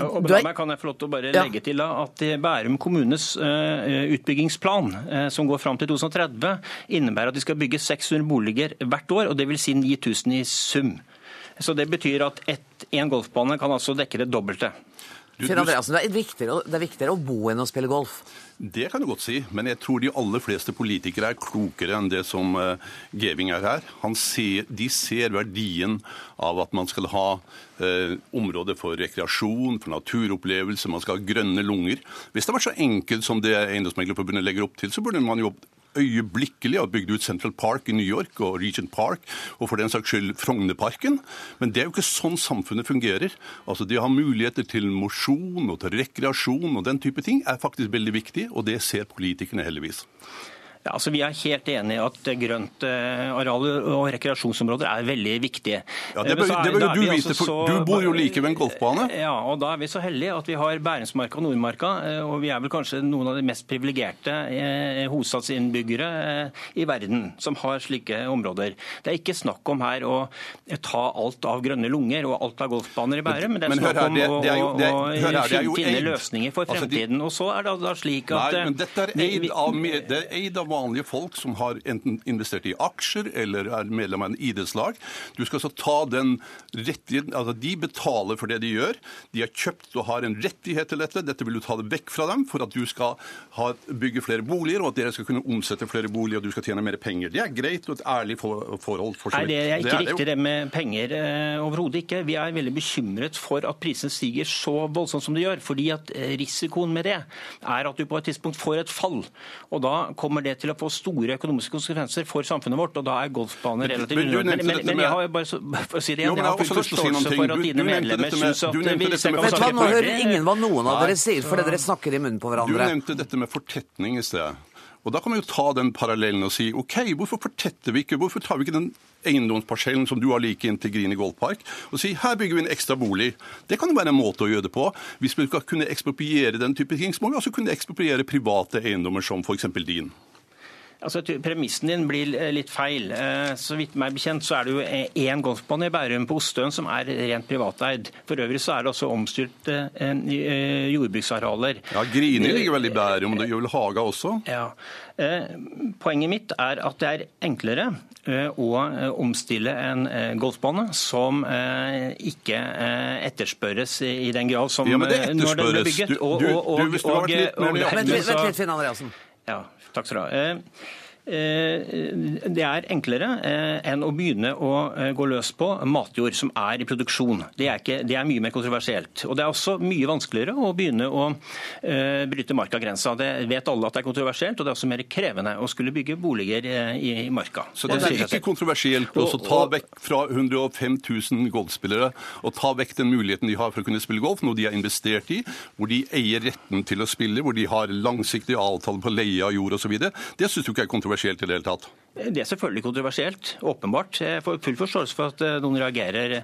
meg kan jeg få lov til å bare legge til at Bærum kommunes eh, utbyggingsplan, eh, som går fram til 2030, innebærer at de skal bygge 600 boliger hvert år, og det vil si 9000 i sum. Så Det betyr at én golfbane kan altså dekke det dobbelte. Finn Andreasen, det er, viktigere, det er viktigere å bo enn å spille golf? Det kan du godt si, men jeg tror de aller fleste politikere er klokere enn det som uh, Geving er her. Ser, de ser verdien av at man skal ha uh, områder for rekreasjon, for naturopplevelse, man skal ha grønne lunger. Hvis det var så enkelt som det Eiendomsmeglerforbundet legger opp til, så burde man jo øyeblikkelig har bygd ut Central Park i New York og Regent Park, og for den saks skyld Frognerparken. Men det er jo ikke sånn samfunnet fungerer. Altså De har muligheter til mosjon og til rekreasjon og den type ting er faktisk veldig viktig, og det ser politikerne heldigvis. Ja, altså Vi er helt enig i at grønt eh, areal og rekreasjonsområder er veldig viktige. Ja, Det bør, det bør du vite, for så, du bor jo like ved en golfbane. Ja, og Da er vi så heldige at vi har Bærumsmarka og Nordmarka. Eh, og Vi er vel kanskje noen av de mest privilegerte eh, hovedstadsinnbyggere i verden som har slike områder. Det er ikke snakk om her å ta alt av grønne lunger og alt av golfbaner i Bærum, men det er snakk om å finne løsninger for altså, fremtiden. Og så er det da slik at Nei, men dette er eid av vanlige folk som har enten investert i aksjer eller er medlem av en idrettslag. Du skal altså ta den rettigheten Altså, de betaler for det de gjør. De har kjøpt og har en rettighet til dette. Dette vil du ta det vekk fra dem for at du skal ha, bygge flere boliger, og at dere skal kunne omsette flere boliger og du skal tjene mer penger. Det er greit og et ærlig forhold. For Nei, det er ikke det er riktig det med penger. Eh, Overhodet ikke. Vi er veldig bekymret for at prisene stiger så voldsomt som de gjør. fordi at eh, risikoen med det er at du på et tidspunkt får et fall. Og da kommer det til å få store økonomiske konsekvenser for samfunnet vårt, og da er golfbane relativt underordnet. Men, men, men, jeg har bare så, for å si det igjen, jeg har full forståelse for at dine medlemmer syns at vi skal Vet du hva, Nå hører ingen hva noen av dere sier, fordi dere snakker i munnen på hverandre. Du nevnte dette med fortetning i sted. Og Da kan man jo ta den parallellen og si OK, hvorfor fortetter vi ikke, hvorfor tar vi ikke den eiendomsparsellen som du har like inntil Grini Golfpark, og si her bygger vi en ekstra bolig. Det kan jo være en måte å gjøre det på. Hvis vi skal kunne ekspropriere den type ting, så må vi også kunne ekspropriere private eiendommer som f.eks. din. Altså, Premissen din blir eh, litt feil. Eh, så vidt meg bekjent så er det jo én golfbane i Bærum på Ostøen som er rent privateid. For øvrig så er det også omstyrte eh, jordbruksarealer. Ja, Grini ligger vel i Bærum, det gjør vel Haga også? Ja. Poenget mitt er at det er enklere å omstille en golfbane som ikke etterspørres i den grad som ja, men det når den ble bygget. Og, og, og, og, og, Vent litt, Finn Andreassen. Ja, Takk skal du ha. Eh, det er enklere eh, enn å begynne å eh, gå løs på matjord som er i produksjon. Det er, ikke, det er, mye mer kontroversielt. Og Det er også mye vanskeligere å begynne å bryte markagrensa. Det vet alle at det er kontroversielt, og det er også mer krevende å skulle bygge boliger i marka. Så det er ikke kontroversielt å ta vekk fra 105 000 golfspillere og ta vekk den muligheten de har for å kunne spille golf, noe de har investert i, hvor de eier retten til å spille, hvor de har langsiktige avtaler på leie av jord osv. Det syns du ikke er kontroversielt kontroversielt i det hele tatt? Det er selvfølgelig kontroversielt, åpenbart. Jeg får full forståelse for at eh, noen reagerer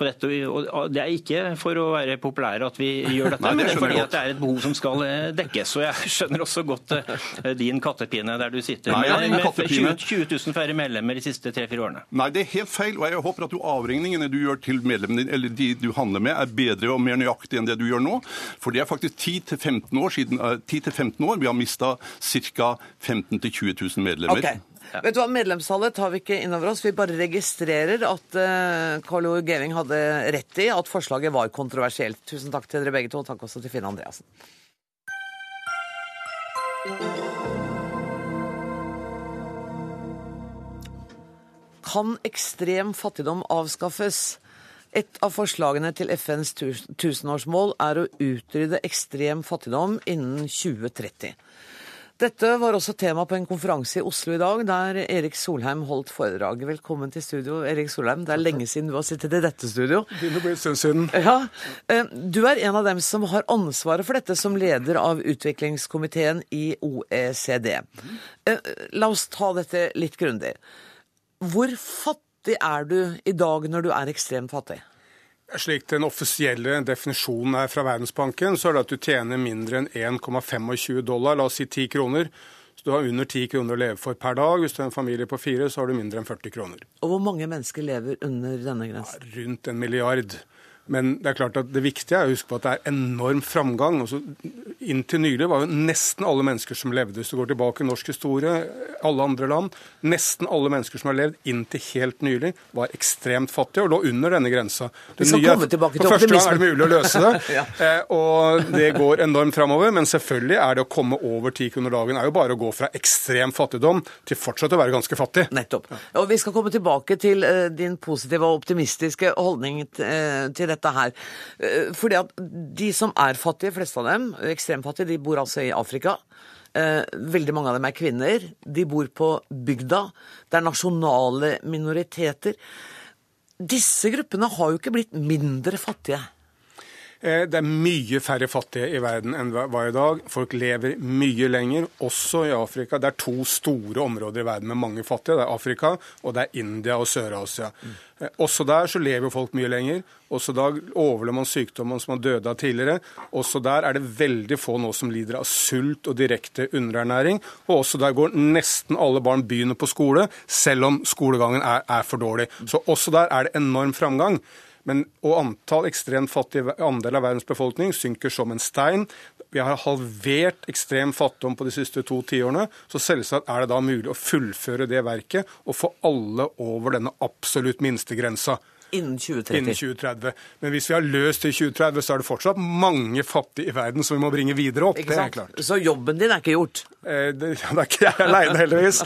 på dette. og Det er ikke for å være populære at vi gjør dette, Nei, det men det er fordi det er et behov som skal eh, dekkes. Og jeg skjønner også godt eh, din kattepine der du sitter Nei, med, med 20, 20 000 færre medlemmer de siste tre-fire årene. Nei, det er helt feil. Og jeg håper at du avregningene du gjør til medlemmene dine, eller de du handler med, er bedre og mer nøyaktig enn det du gjør nå. For det er faktisk 10-15 år siden 10-15 år vi har mista ca. 15 000-20 000 medlemmer. Okay. Ja. Vet du hva, Medlemstallet tar vi ikke innover oss. Vi bare registrerer at uh, Carl O. Geving hadde rett i at forslaget var kontroversielt. Tusen takk til dere begge to. og Takk også til Finn Andreassen. Kan ekstrem fattigdom avskaffes? Et av forslagene til FNs tusenårsmål er å utrydde ekstrem fattigdom innen 2030. Dette var også tema på en konferanse i Oslo i dag, der Erik Solheim holdt foredrag. Velkommen til studio, Erik Solheim. Det er lenge siden du har sittet i dette studio. Begynner å bli en stund siden. Ja. Eh, du er en av dem som har ansvaret for dette som leder av utviklingskomiteen i OECD. Eh, la oss ta dette litt grundig. Hvor fattig er du i dag når du er ekstremt fattig? Slik den offisielle definisjonen er fra Verdensbanken, så er det at du tjener mindre enn 1,25 dollar, la oss si 10 kroner. Så du har under 10 kroner å leve for per dag. Hvis du er en familie på fire, så har du mindre enn 40 kroner. Og hvor mange mennesker lever under denne grensen? Ja, rundt en milliard. Men det er klart at det viktige er å huske på at det er enorm framgang. Også inntil nylig var jo nesten alle mennesker som levde, hvis du går tilbake i norsk historie, alle andre land, nesten alle mennesker som har levd inntil helt nylig, var ekstremt fattige og lå under denne grensa. Det Vi skal nye, komme tilbake til For første gang er det mulig å løse det, ja. eh, og det går enormt framover. Men selvfølgelig er det å komme over ti kroner dagen er jo bare å gå fra ekstrem fattigdom til fortsatt å være ganske fattig. Nettopp. Og Vi skal komme tilbake til uh, din positive og optimistiske holdning uh, til dette her. Eh, fordi at de som er fattige, fleste av dem, ekstremfattige, de bor altså i Afrika. Eh, veldig mange av dem er kvinner. De bor på bygda. Det er nasjonale minoriteter. Disse gruppene har jo ikke blitt mindre fattige. Eh, det er mye færre fattige i verden enn var i dag. Folk lever mye lenger, også i Afrika. Det er to store områder i verden med mange fattige. Det er Afrika, og det er India og Sør-Asia. Mm. Også der så lever folk mye lenger. Også da overlever man sykdommen som man døde av tidligere. Også der er det veldig få nå som lider av sult og direkte underernæring. Og også der går nesten alle barn begynner på skole, selv om skolegangen er, er for dårlig. Så også der er det enorm framgang. Men, og antall ekstremt fattige andel av verdens befolkning synker som en stein. Vi har halvert ekstrem fattigdom på de siste to tiårene. Så selvsagt er det da mulig å fullføre det verket og få alle over denne absolutt minstegrensa. Innen 2030. Innen 2030. Men hvis vi har løst til 2030, så er det fortsatt mange fattige i verden som vi må bringe videre opp. det er klart. Så jobben din er ikke gjort? Eh, det, det, er ikke jeg aleine, heldigvis.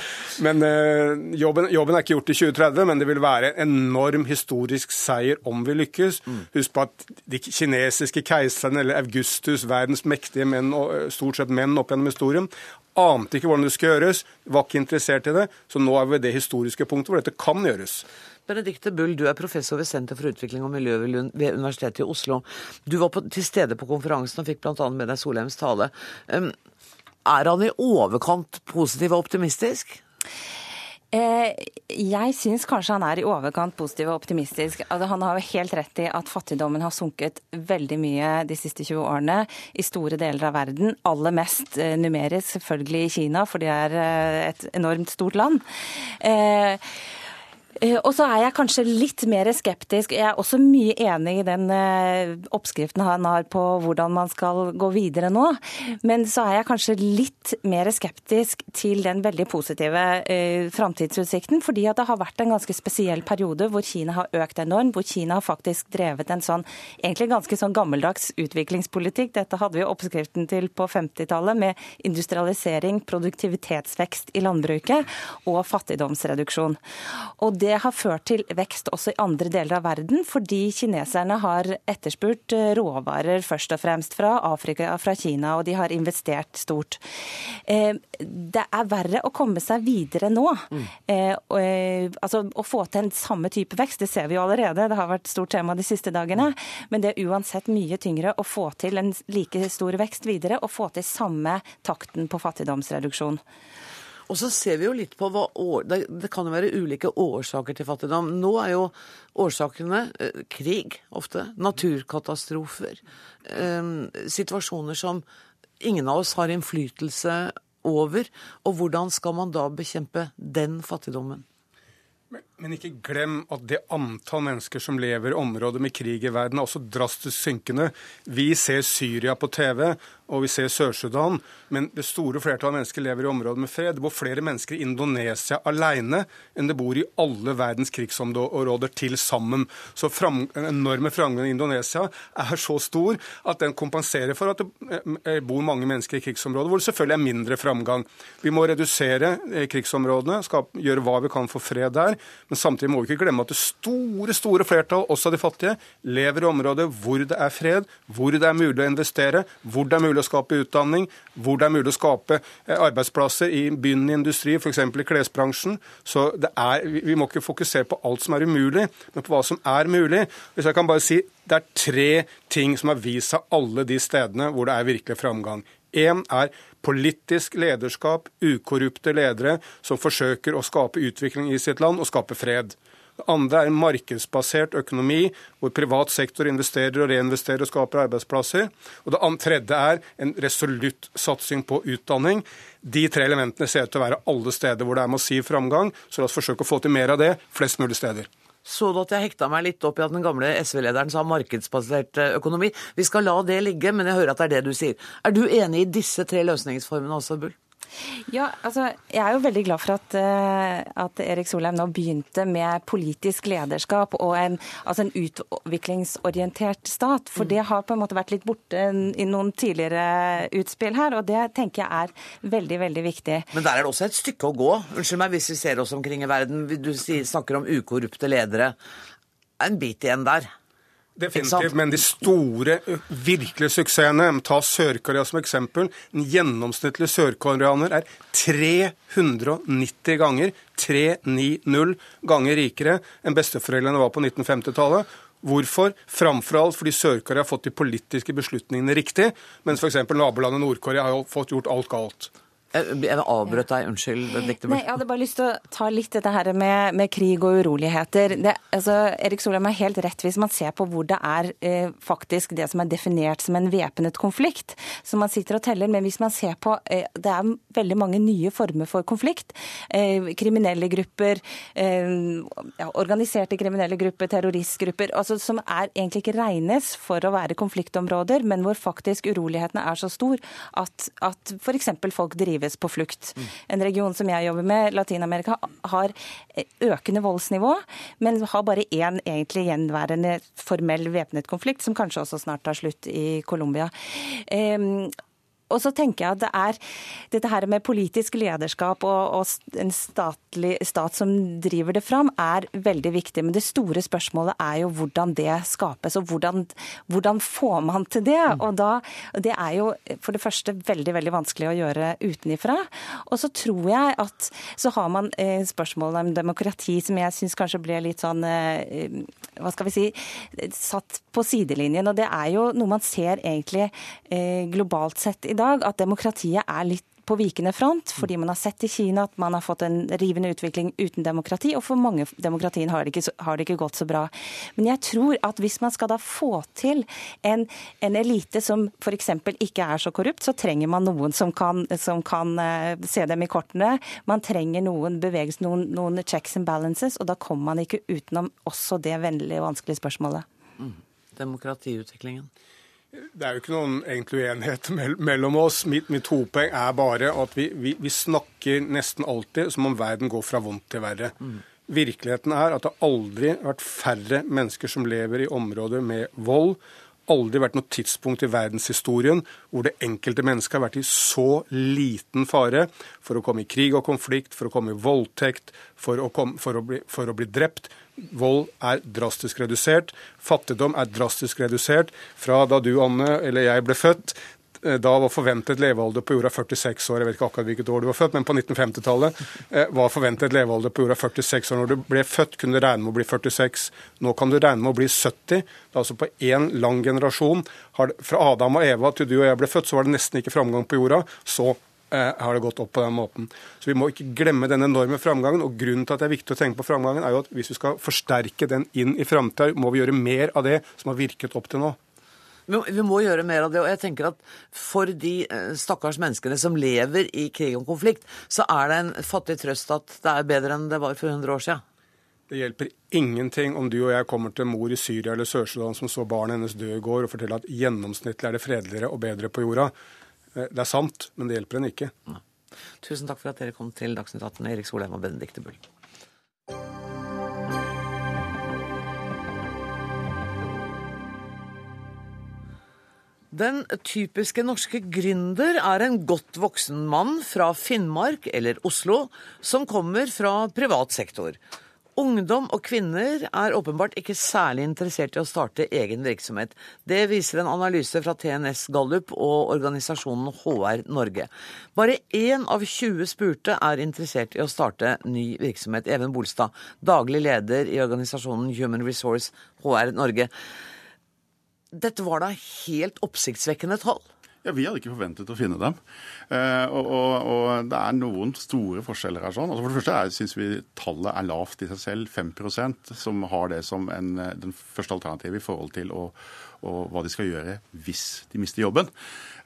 Men eh, jobben, jobben, er ikke gjort i 2030, men det vil være en enorm historisk seier om vi lykkes. Mm. Husk på at de kinesiske keiserne, eller Augustus, verdens mektige menn, og stort sett menn opp gjennom historien, ante ikke hvordan det skulle gjøres, var ikke interessert i det. Så nå er vi ved det historiske punktet hvor dette kan gjøres. Benedikte Bull, du er professor ved Senter for utvikling og miljø ved Universitetet i Oslo. Du var på, til stede på konferansen og fikk bl.a. med deg Solheims tale. Um, Er han i overkant positiv og optimistisk? Eh, jeg syns kanskje han er i overkant positiv og optimistisk. Altså, han har jo helt rett i at fattigdommen har sunket veldig mye de siste 20 årene i store deler av verden. Aller mest eh, numerisk selvfølgelig i Kina, for det er eh, et enormt stort land. Eh, og så er jeg kanskje litt mer skeptisk. Jeg er også mye enig i den eh, oppskriften han har på hvordan man skal gå videre nå. Men så er jeg kanskje litt mer skeptisk til den veldig positive eh, framtidsutsikten. Fordi at det har vært en ganske spesiell periode hvor Kina har økt enormt. Hvor Kina har faktisk drevet en sånn egentlig ganske sånn gammeldags utviklingspolitikk. Dette hadde vi oppskriften til på 50-tallet med industrialisering, produktivitetsvekst i landbruket og fattigdomsreduksjon. Og det har ført til vekst også i andre deler av verden, fordi kineserne har etterspurt eh, råvarer først og fremst fra Afrika og fra Kina, og de har investert stort. Eh, det er verre å komme seg videre nå. Mm. Altså å få til en samme type vekst, det ser vi jo allerede, det har vært stort tema de siste dagene. Men det er uansett mye tyngre å få til en like stor vekst videre, og få til samme takten på fattigdomsreduksjon. Og så ser vi jo litt på hva Det kan jo være ulike årsaker til fattigdom. Nå er jo årsakene eh, krig, ofte. Naturkatastrofer. Eh, situasjoner som ingen av oss har innflytelse over. Og hvordan skal man da bekjempe den fattigdommen? Men ikke glem at det antall mennesker som lever i områder med krig i verden, er også drastisk synkende. Vi ser Syria på TV, og vi ser Sør-Sudan, men det store flertallet av mennesker lever i områder med fred. Det bor flere mennesker i Indonesia alene enn det bor i alle verdens krigsområder til sammen. Så fram, enorme framgangen i Indonesia er så stor at den kompenserer for at det eh, bor mange mennesker i krigsområder hvor det selvfølgelig er mindre framgang. Vi må redusere eh, krigsområdene, skal gjøre hva vi kan for fred der. Men samtidig må vi ikke glemme at det store store flertall, også de fattige, lever i områder hvor det er fred, hvor det er mulig å investere, hvor det er mulig å skape utdanning, hvor det er mulig å skape eh, arbeidsplasser i begynnende industri, f.eks. i klesbransjen. Så er, vi må ikke fokusere på alt som er umulig, men på hva som er mulig. Hvis jeg kan bare si, Det er tre ting som har vist seg alle de stedene hvor det er virkelig framgang. Én er politisk lederskap, ukorrupte ledere som forsøker å skape utvikling i sitt land og skape fred. Det andre er en markedsbasert økonomi, hvor privat sektor investerer og reinvesterer og skaper arbeidsplasser. Og det tredje er en resolutt satsing på utdanning. De tre elementene ser ut til å være alle steder hvor det er massiv framgang, så la oss forsøke å få til mer av det flest mulig steder. Så du at jeg hekta meg litt opp i at den gamle SV-lederen sa markedsbasert eh, økonomi? Vi skal la det ligge, men jeg hører at det er det du sier. Er du enig i disse tre løsningsformene også, Bull? Ja, altså, Jeg er jo veldig glad for at, uh, at, Erik Solheim nå begynte med politisk lederskap og en, altså en utviklingsorientert stat. For mm. det har på en måte vært litt borte i noen tidligere utspill her, og det tenker jeg er veldig, veldig viktig. Men der er det også et stykke å gå. Unnskyld meg hvis vi ser oss omkring i verden. Du snakker om ukorrupte ledere. En bit igjen der. Definitivt, men de store, virkelige suksessene Ta Sør-Korea som eksempel. En gjennomsnittlig sørkoreaner er 390 ganger 390 ganger rikere enn besteforeldrene var på 1950-tallet. Hvorfor? Framfor alt fordi Sør-Korea har fått de politiske beslutningene riktig, mens f.eks. nabolandet Nord-Korea har fått gjort alt galt. Jeg avbrøt deg, unnskyld. Nei, jeg hadde bare lyst til å ta litt dette her med, med krig og uroligheter. Det, altså, Erik Solheim har helt rett hvis man ser på hvor det er eh, faktisk det som er definert som en væpnet konflikt, som man sitter og teller. Men hvis man ser på eh, Det er veldig mange nye former for konflikt. Eh, kriminelle grupper, eh, ja, organiserte kriminelle grupper, terroristgrupper, altså, som er egentlig ikke regnes for å være konfliktområder, men hvor faktisk urolighetene er så stor at, at f.eks. folk driver drives på flukt. En region som jeg jobber med, Latin-Amerika, har økende voldsnivå, men har bare én egentlig gjenværende formell væpnet konflikt, som kanskje også snart tar slutt i Colombia. Og så tenker jeg at det er dette her med politisk lederskap og, og en statlig, stat som driver det fram, er veldig viktig. Men det store spørsmålet er jo hvordan det skapes, og hvordan, hvordan får man til det? Mm. Og da, Det er jo for det første veldig veldig vanskelig å gjøre utenifra. Og så tror jeg at så har man eh, spørsmålet om demokrati som jeg syns kanskje ble litt sånn eh, hva skal vi si, satt på sidelinjen. Og det er jo noe man ser egentlig eh, globalt sett i dag, at demokratiet er litt på vikende front, fordi man har sett i Kina at man har fått en rivende utvikling uten demokrati, og for mange demokratier har, har, det ikke gått så bra. Men jeg tror at hvis man skal da få til en, en elite som f.eks. ikke er så korrupt, så trenger man noen som kan, som kan uh, se dem i kortene. Man trenger noen bevegelse, noen, noen, checks and balances, og da kommer man ikke utenom også det vennlige og vanskelige spørsmålet. Mm. Demokratiutviklingen. Det er jo ikke noen egentlig uenighet mellom oss. Mitt, mitt hovedpoeng er bare at vi, vi, vi, snakker nesten alltid som om verden går fra vondt til verre. Mm. Virkeligheten er at det aldri har vært færre mennesker som lever i områder med vold. Aldri vært noe tidspunkt i verdenshistorien hvor det enkelte mennesket har vært i så liten fare for å komme i krig og konflikt, for å komme i voldtekt, for å, komme, for å, bli, for å bli drept Vold er drastisk redusert. Fattigdom er drastisk redusert. Fra da du, Anne, eller jeg ble født, eh, da var forventet levealder på jorda 46 år. Jeg vet ikke akkurat hvilket år du var født, men på 1950-tallet eh, var forventet levealder på jorda 46 år. Når du ble født, kunne du regne med å bli 46. Nå kan du regne med å bli 70. Altså på én lang generasjon. Fra Adam og Eva til du og jeg ble født, så var det nesten ikke framgang på jorda. Så har det gått opp på den måten. Så Vi må ikke glemme den enorme framgangen. og Grunnen til at det er viktig å tenke på framgangen, er jo at hvis vi skal forsterke den inn i framtida, må vi gjøre mer av det som har virket opp til nå. Vi må gjøre mer av det. og jeg tenker at For de eh, stakkars menneskene som lever i krig og konflikt, så er det en fattig trøst at det er bedre enn det var for 100 år siden. Det hjelper ingenting om du og jeg kommer til mor i Syria eller Sør-Sudan som så barnet hennes dø i går, og forteller at gjennomsnittlig er det fredeligere og bedre på jorda. Eh, det er sant, men det hjelper en ikke. Ja. Tusen takk for at dere kom til Dagsnytt 18, Erik Solheim og Benedicte Bull. Den typiske norske gründer er en godt voksen mann fra Finnmark eller Oslo som kommer fra privat sektor. Ungdom og kvinner er åpenbart ikke særlig interessert i å starte egen virksomhet. Det viser en analyse fra TNS Gallup og organisasjonen HR Norge. Bare én av 20 spurte er interessert i å starte ny virksomhet. Even Bolstad, daglig leder i organisasjonen Human Resource HR Norge. Dette var da helt oppsiktsvekkende tall? Ja, Vi hadde ikke forventet å finne dem. Eh, og, og, og, det er noen store forskjeller her. sånn. Altså for det første syns vi tallet er lavt i seg selv. 5% som har det som en, den første alternativet i forhold til å, og hva de skal gjøre hvis de mister jobben.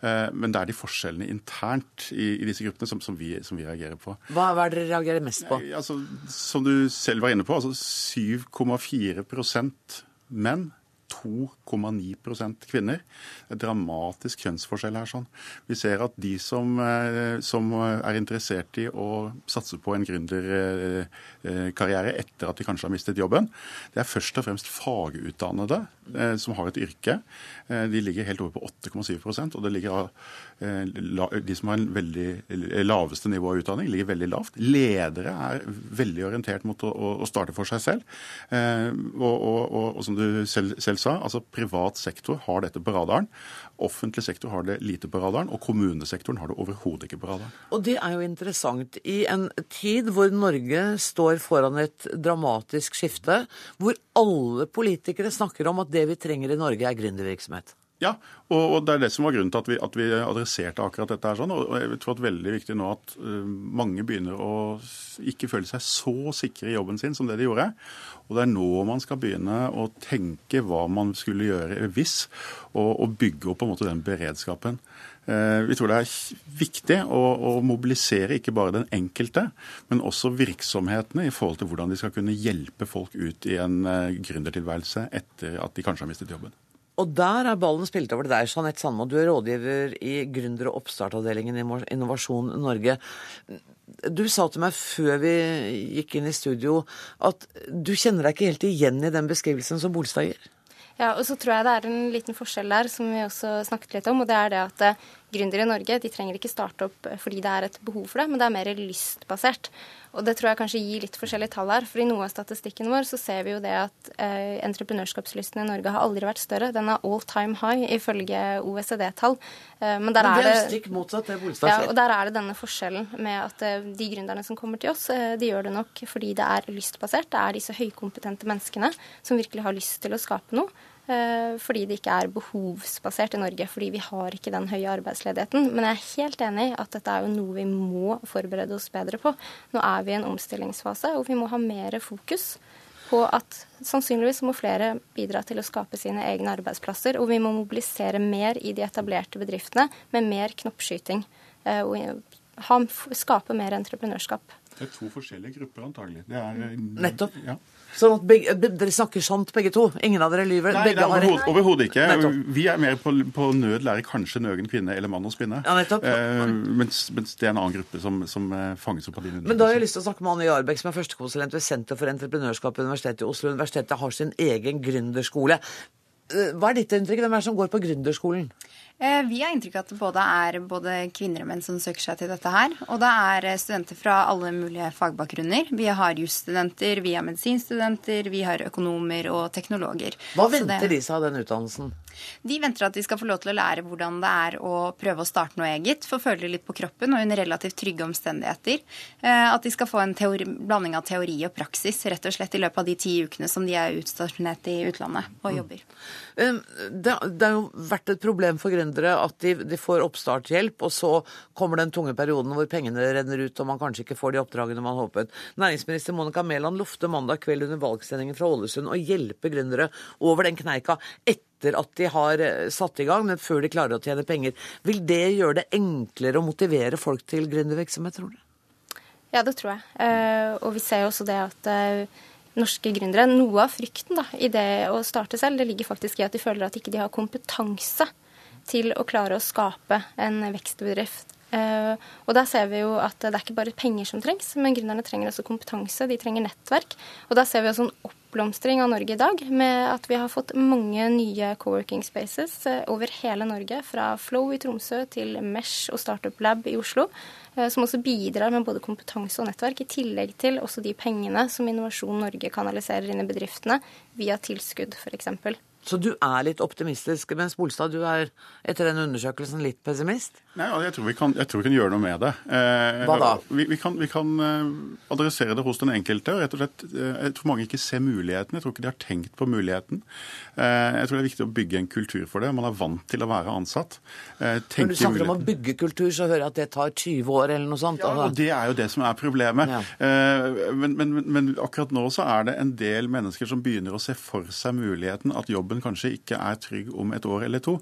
Eh, men det er de forskjellene internt i, i disse gruppene som, som, vi, som, vi, reagerer på. Hva er det dere reagerer mest på? Altså, som du selv var inne på, altså 7,4% menn 2,9 kvinner. Det er dramatisk kjønnsforskjell her. sånn. Vi ser at de som, eh, som er interessert i å satse på en gründerkarriere etter at de kanskje har mistet jobben, det er først og fremst fagutdannede eh, som har et yrke. Eh, de ligger helt over på 8,7% og det ligger de som har en veldig laveste nivå av utdanning, ligger veldig lavt. Ledere er veldig orientert mot å, å starte for seg selv. Og, og, og, og som du selv, selv sa, altså privat sektor har dette på radaren. Offentlig sektor har det lite på radaren, og kommunesektoren har det overhodet ikke på radaren. Og det er jo interessant. I en tid hvor Norge står foran et dramatisk skifte, hvor alle politikere snakker om at det vi trenger i Norge er gründervirksomhet. Ja, og, og, det er det som var grunnen til at vi, at vi adresserte akkurat dette. her sånn, og jeg tror at veldig viktig nå at uh, mange begynner å ikke føle seg så sikre i jobben sin som det de gjorde. Og det er nå man skal begynne å tenke hva man skulle gjøre hvis, og, og bygge opp på en måte den beredskapen. Uh, vi tror det er viktig å, å, mobilisere ikke bare den enkelte, men også virksomhetene i forhold til hvordan de skal kunne hjelpe folk ut i en gründertilværelse etter at de kanskje har mistet jobben. Og der er ballen spilt over til deg, Jeanette Sandmo. Du er rådgiver i gründer- og oppstartavdelingen i Innovasjon Norge. Du sa til meg før vi gikk inn i studio at du kjenner deg ikke helt igjen i den beskrivelsen som Bolstad gir. Ja, og så tror jeg det er en liten forskjell der som vi også snakket litt om. og det er det at eh, Gründere i Norge de trenger ikke starte opp fordi det er et behov for det, men det er mer lystbasert. Og det tror jeg kanskje gir litt forskjellige tall her. For i noe av statistikken vår så ser vi jo det at eh, entreprenørskapslysten i Norge har aldri vært større. Den er all time high ifølge OECD-tall. Eh, men, men det er, er stikk motsatt det Bolstad sier. Ja, og der er det denne forskjellen med at eh, de gründerne som kommer til oss, eh, de gjør det nok fordi det er lystbasert. Det er disse høykompetente menneskene som virkelig har lyst til å skape noe. Eh, fordi det ikke er behovsbasert i Norge. Fordi vi har ikke den høye arbeidsledigheten. Men jeg er helt enig i at dette er jo noe vi må forberede oss bedre på. Nå er vi i en omstillingsfase, og vi må ha mer fokus på at sannsynligvis må flere bidra til å skape sine egne arbeidsplasser. Og vi må mobilisere mer i de etablerte bedriftene med mer knoppskyting. Eh, og skape mer entreprenørskap. Det er to forskjellige grupper, antagelig. Det er, eh, Nettopp. Ja. Sånn at begge, Dere snakker sant, begge to? Ingen av dere lyver? Nei, begge overhodet, overhodet ikke. Nettopp. Vi er mer på, på nød lærer kanskje nøgen kvinne eller mann å spinne. Ja, nettopp. Eh, mens, mens, det er en annen gruppe som, som eh, fanges opp av din Men da har jeg lyst til å snakke med Anne Jarbekk, som er førstekonsulent ved Senter for entreprenørskap ved Universitetet i Oslo. Universitetet har sin egen gründerskole. Eh, hva er ditt inntrykk? Hvem er det som går på gründerskolen? Eh, vi har inntrykk av at det både er både kvinner og menn som søker seg til dette her. Og det er eh, studenter fra alle mulige fagbakgrunner. Vi har jusstudenter, vi har medisinstudenter, vi har økonomer og teknologer. Hva venter det... de seg av den utdannelsen? De venter at de skal få lov til å lære hvordan det er å prøve å starte noe eget. Få føle det litt på kroppen og under relativt trygge omstendigheter. At de skal få en teori, blanding av teori og praksis rett og slett i løpet av de ti ukene som de er utstasjonert i utlandet og mm. jobber. Mm. Det, det har jo vært et problem for gründere at de, de, får oppstartshjelp, og så kommer den tunge perioden hvor pengene renner ut og man kanskje ikke får de oppdragene man håpet. Næringsminister Monica Mæland lovte mandag kveld under valgsendingen fra Ålesund å hjelpe gründere over den kneika etter at de har eh, satt i gang, men før de klarer å tjene penger. Vil det gjøre det enklere å motivere folk til gründervirksomhet, tror du? Ja, det tror jeg. Uh, og vi ser jo også det at uh, norske gründere, noe av frykten da, i det å starte selv, det ligger faktisk i at de føler at ikke de har kompetanse til å klare å skape en vekstbedrift. Uh, og da ser vi jo at det er ikke bare penger som trengs, men gründerne trenger også kompetanse. De trenger nettverk. Og da ser vi også en oppblomstring av Norge i dag, med at vi har fått mange nye co-working spaces uh, over hele Norge. Fra Flow i Tromsø til Mesh og Startup Lab i Oslo. Uh, som også bidrar med både kompetanse og nettverk, i tillegg til også de pengene som Innovasjon Norge kanaliserer inn i bedriftene via tilskudd, f.eks. Så du er litt optimistisk, mens Bolstad, du er etter den undersøkelsen litt pessimist? Nei, jeg tror vi kan, tror vi kan gjøre noe med det. Eh, Hva da? Vi, vi, kan, vi, kan, eh, adressere det hos den enkelte. og rett og slett, eh, Jeg tror mange ikke ser muligheten. Jeg tror ikke de har tenkt på muligheten. Eh, jeg tror det er viktig å bygge en kultur for det. Man er vant til å være ansatt. Eh, Når du snakker om å bygge kultur, så hører jeg at det tar 20 år eller noe sånt. Ja, altså. og Det er jo det som er problemet. Ja. Eh, men, men, men akkurat nå så er det en del mennesker som begynner å se for seg muligheten at jobben jobben kanskje ikke er trygg om et år eller to.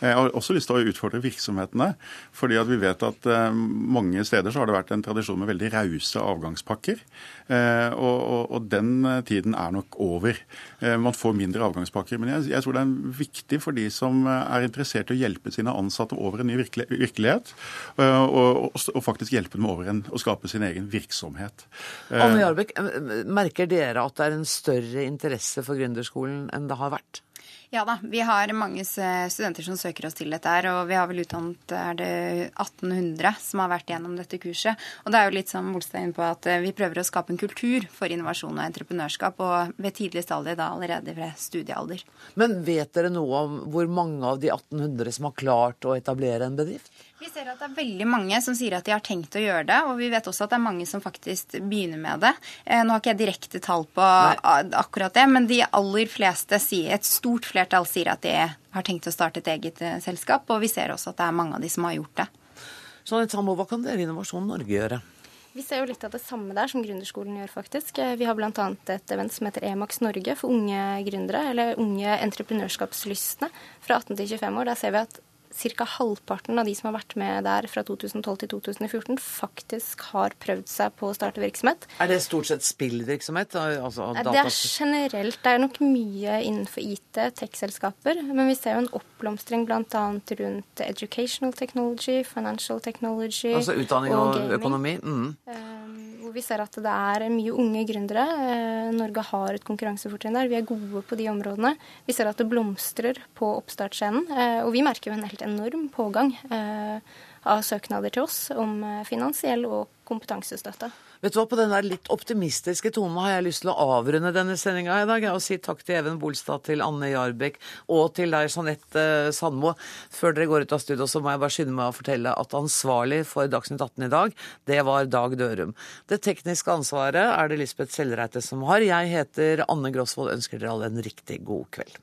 Jeg har også lyst til å utfordre virksomhetene. fordi at vi vet at eh, mange steder så har det vært en tradisjon med veldig rause avgangspakker. Eh, og, og, og, den tiden er nok over. Eh, man får mindre avgangspakker. Men jeg, jeg, tror det er viktig for de som er interessert i å hjelpe sine ansatte over en ny virkelighet, og, og faktisk hjelpe dem over en, å skape sin egen virksomhet. Anne Jarbekk, merker dere at det er en større interesse for gründerskolen enn det har vært? Ja da, vi har mange studenter som søker oss til dette her, og vi har vel utdannet er det 1800 som har vært gjennom dette kurset. Og det er jo litt som Bolstad inne på at eh, vi prøver å skape en kultur for innovasjon og entreprenørskap, og ved tidlig stadie da allerede ved studiealder. Men vet dere noe om hvor mange av de 1800 som har klart å etablere en bedrift? Vi ser at det er veldig mange som sier at de har tenkt å gjøre det, og vi vet også at det er mange som faktisk begynner med det. Eh, nå har ikke jeg direkte tall på Nei. akkurat det, men de aller fleste sier, et stort flertall sier at de har tenkt å starte et eget eh, selskap, og vi ser også at det er mange av de som har gjort det. Jeanette Sammo, hva kan dere i Innovasjon Norge gjøre? Vi ser jo litt av det samme der som Gründerskolen gjør, faktisk. Eh, vi har bl.a. et event som heter Emax Norge for unge gründere, eller unge entreprenørskapslystne fra 18 til 25 år. Der ser vi at ca. halvparten av de som har vært med der fra 2012 til 2014, faktisk har prøvd seg på å starte virksomhet. Er det stort sett spillvirksomhet? Altså det er generelt. Det er nok mye innenfor IT, tech-selskaper. Men vi ser jo en oppblomstring bl.a. rundt educational technology, financial technology Altså utdanning og, og økonomi? Mm. Um, hvor vi ser at det er mye unge gründere. Eh, Norge har et konkurransefortrinn der. Vi er gode på de områdene. Vi ser at det blomstrer på oppstartsscenen. Eh, og vi merker jo en helt enorm pågang eh, av søknader til oss om finansiell og kompetansestøtte. Vet du hva, På den der litt optimistiske tonen har jeg lyst til å avrunde denne sendinga i dag. Og si takk til Even Bolstad, til Anne Jarbekk og til deg, Jeanette Sandmo. Før dere går ut av studio, så må jeg bare skynde meg å fortelle at ansvarlig for Dagsnytt 18 i dag, det var Dag Dørum. Det tekniske ansvaret er det Lisbeth Sellreite som har. Jeg heter Anne Grosvold, ønsker dere alle en riktig god kveld.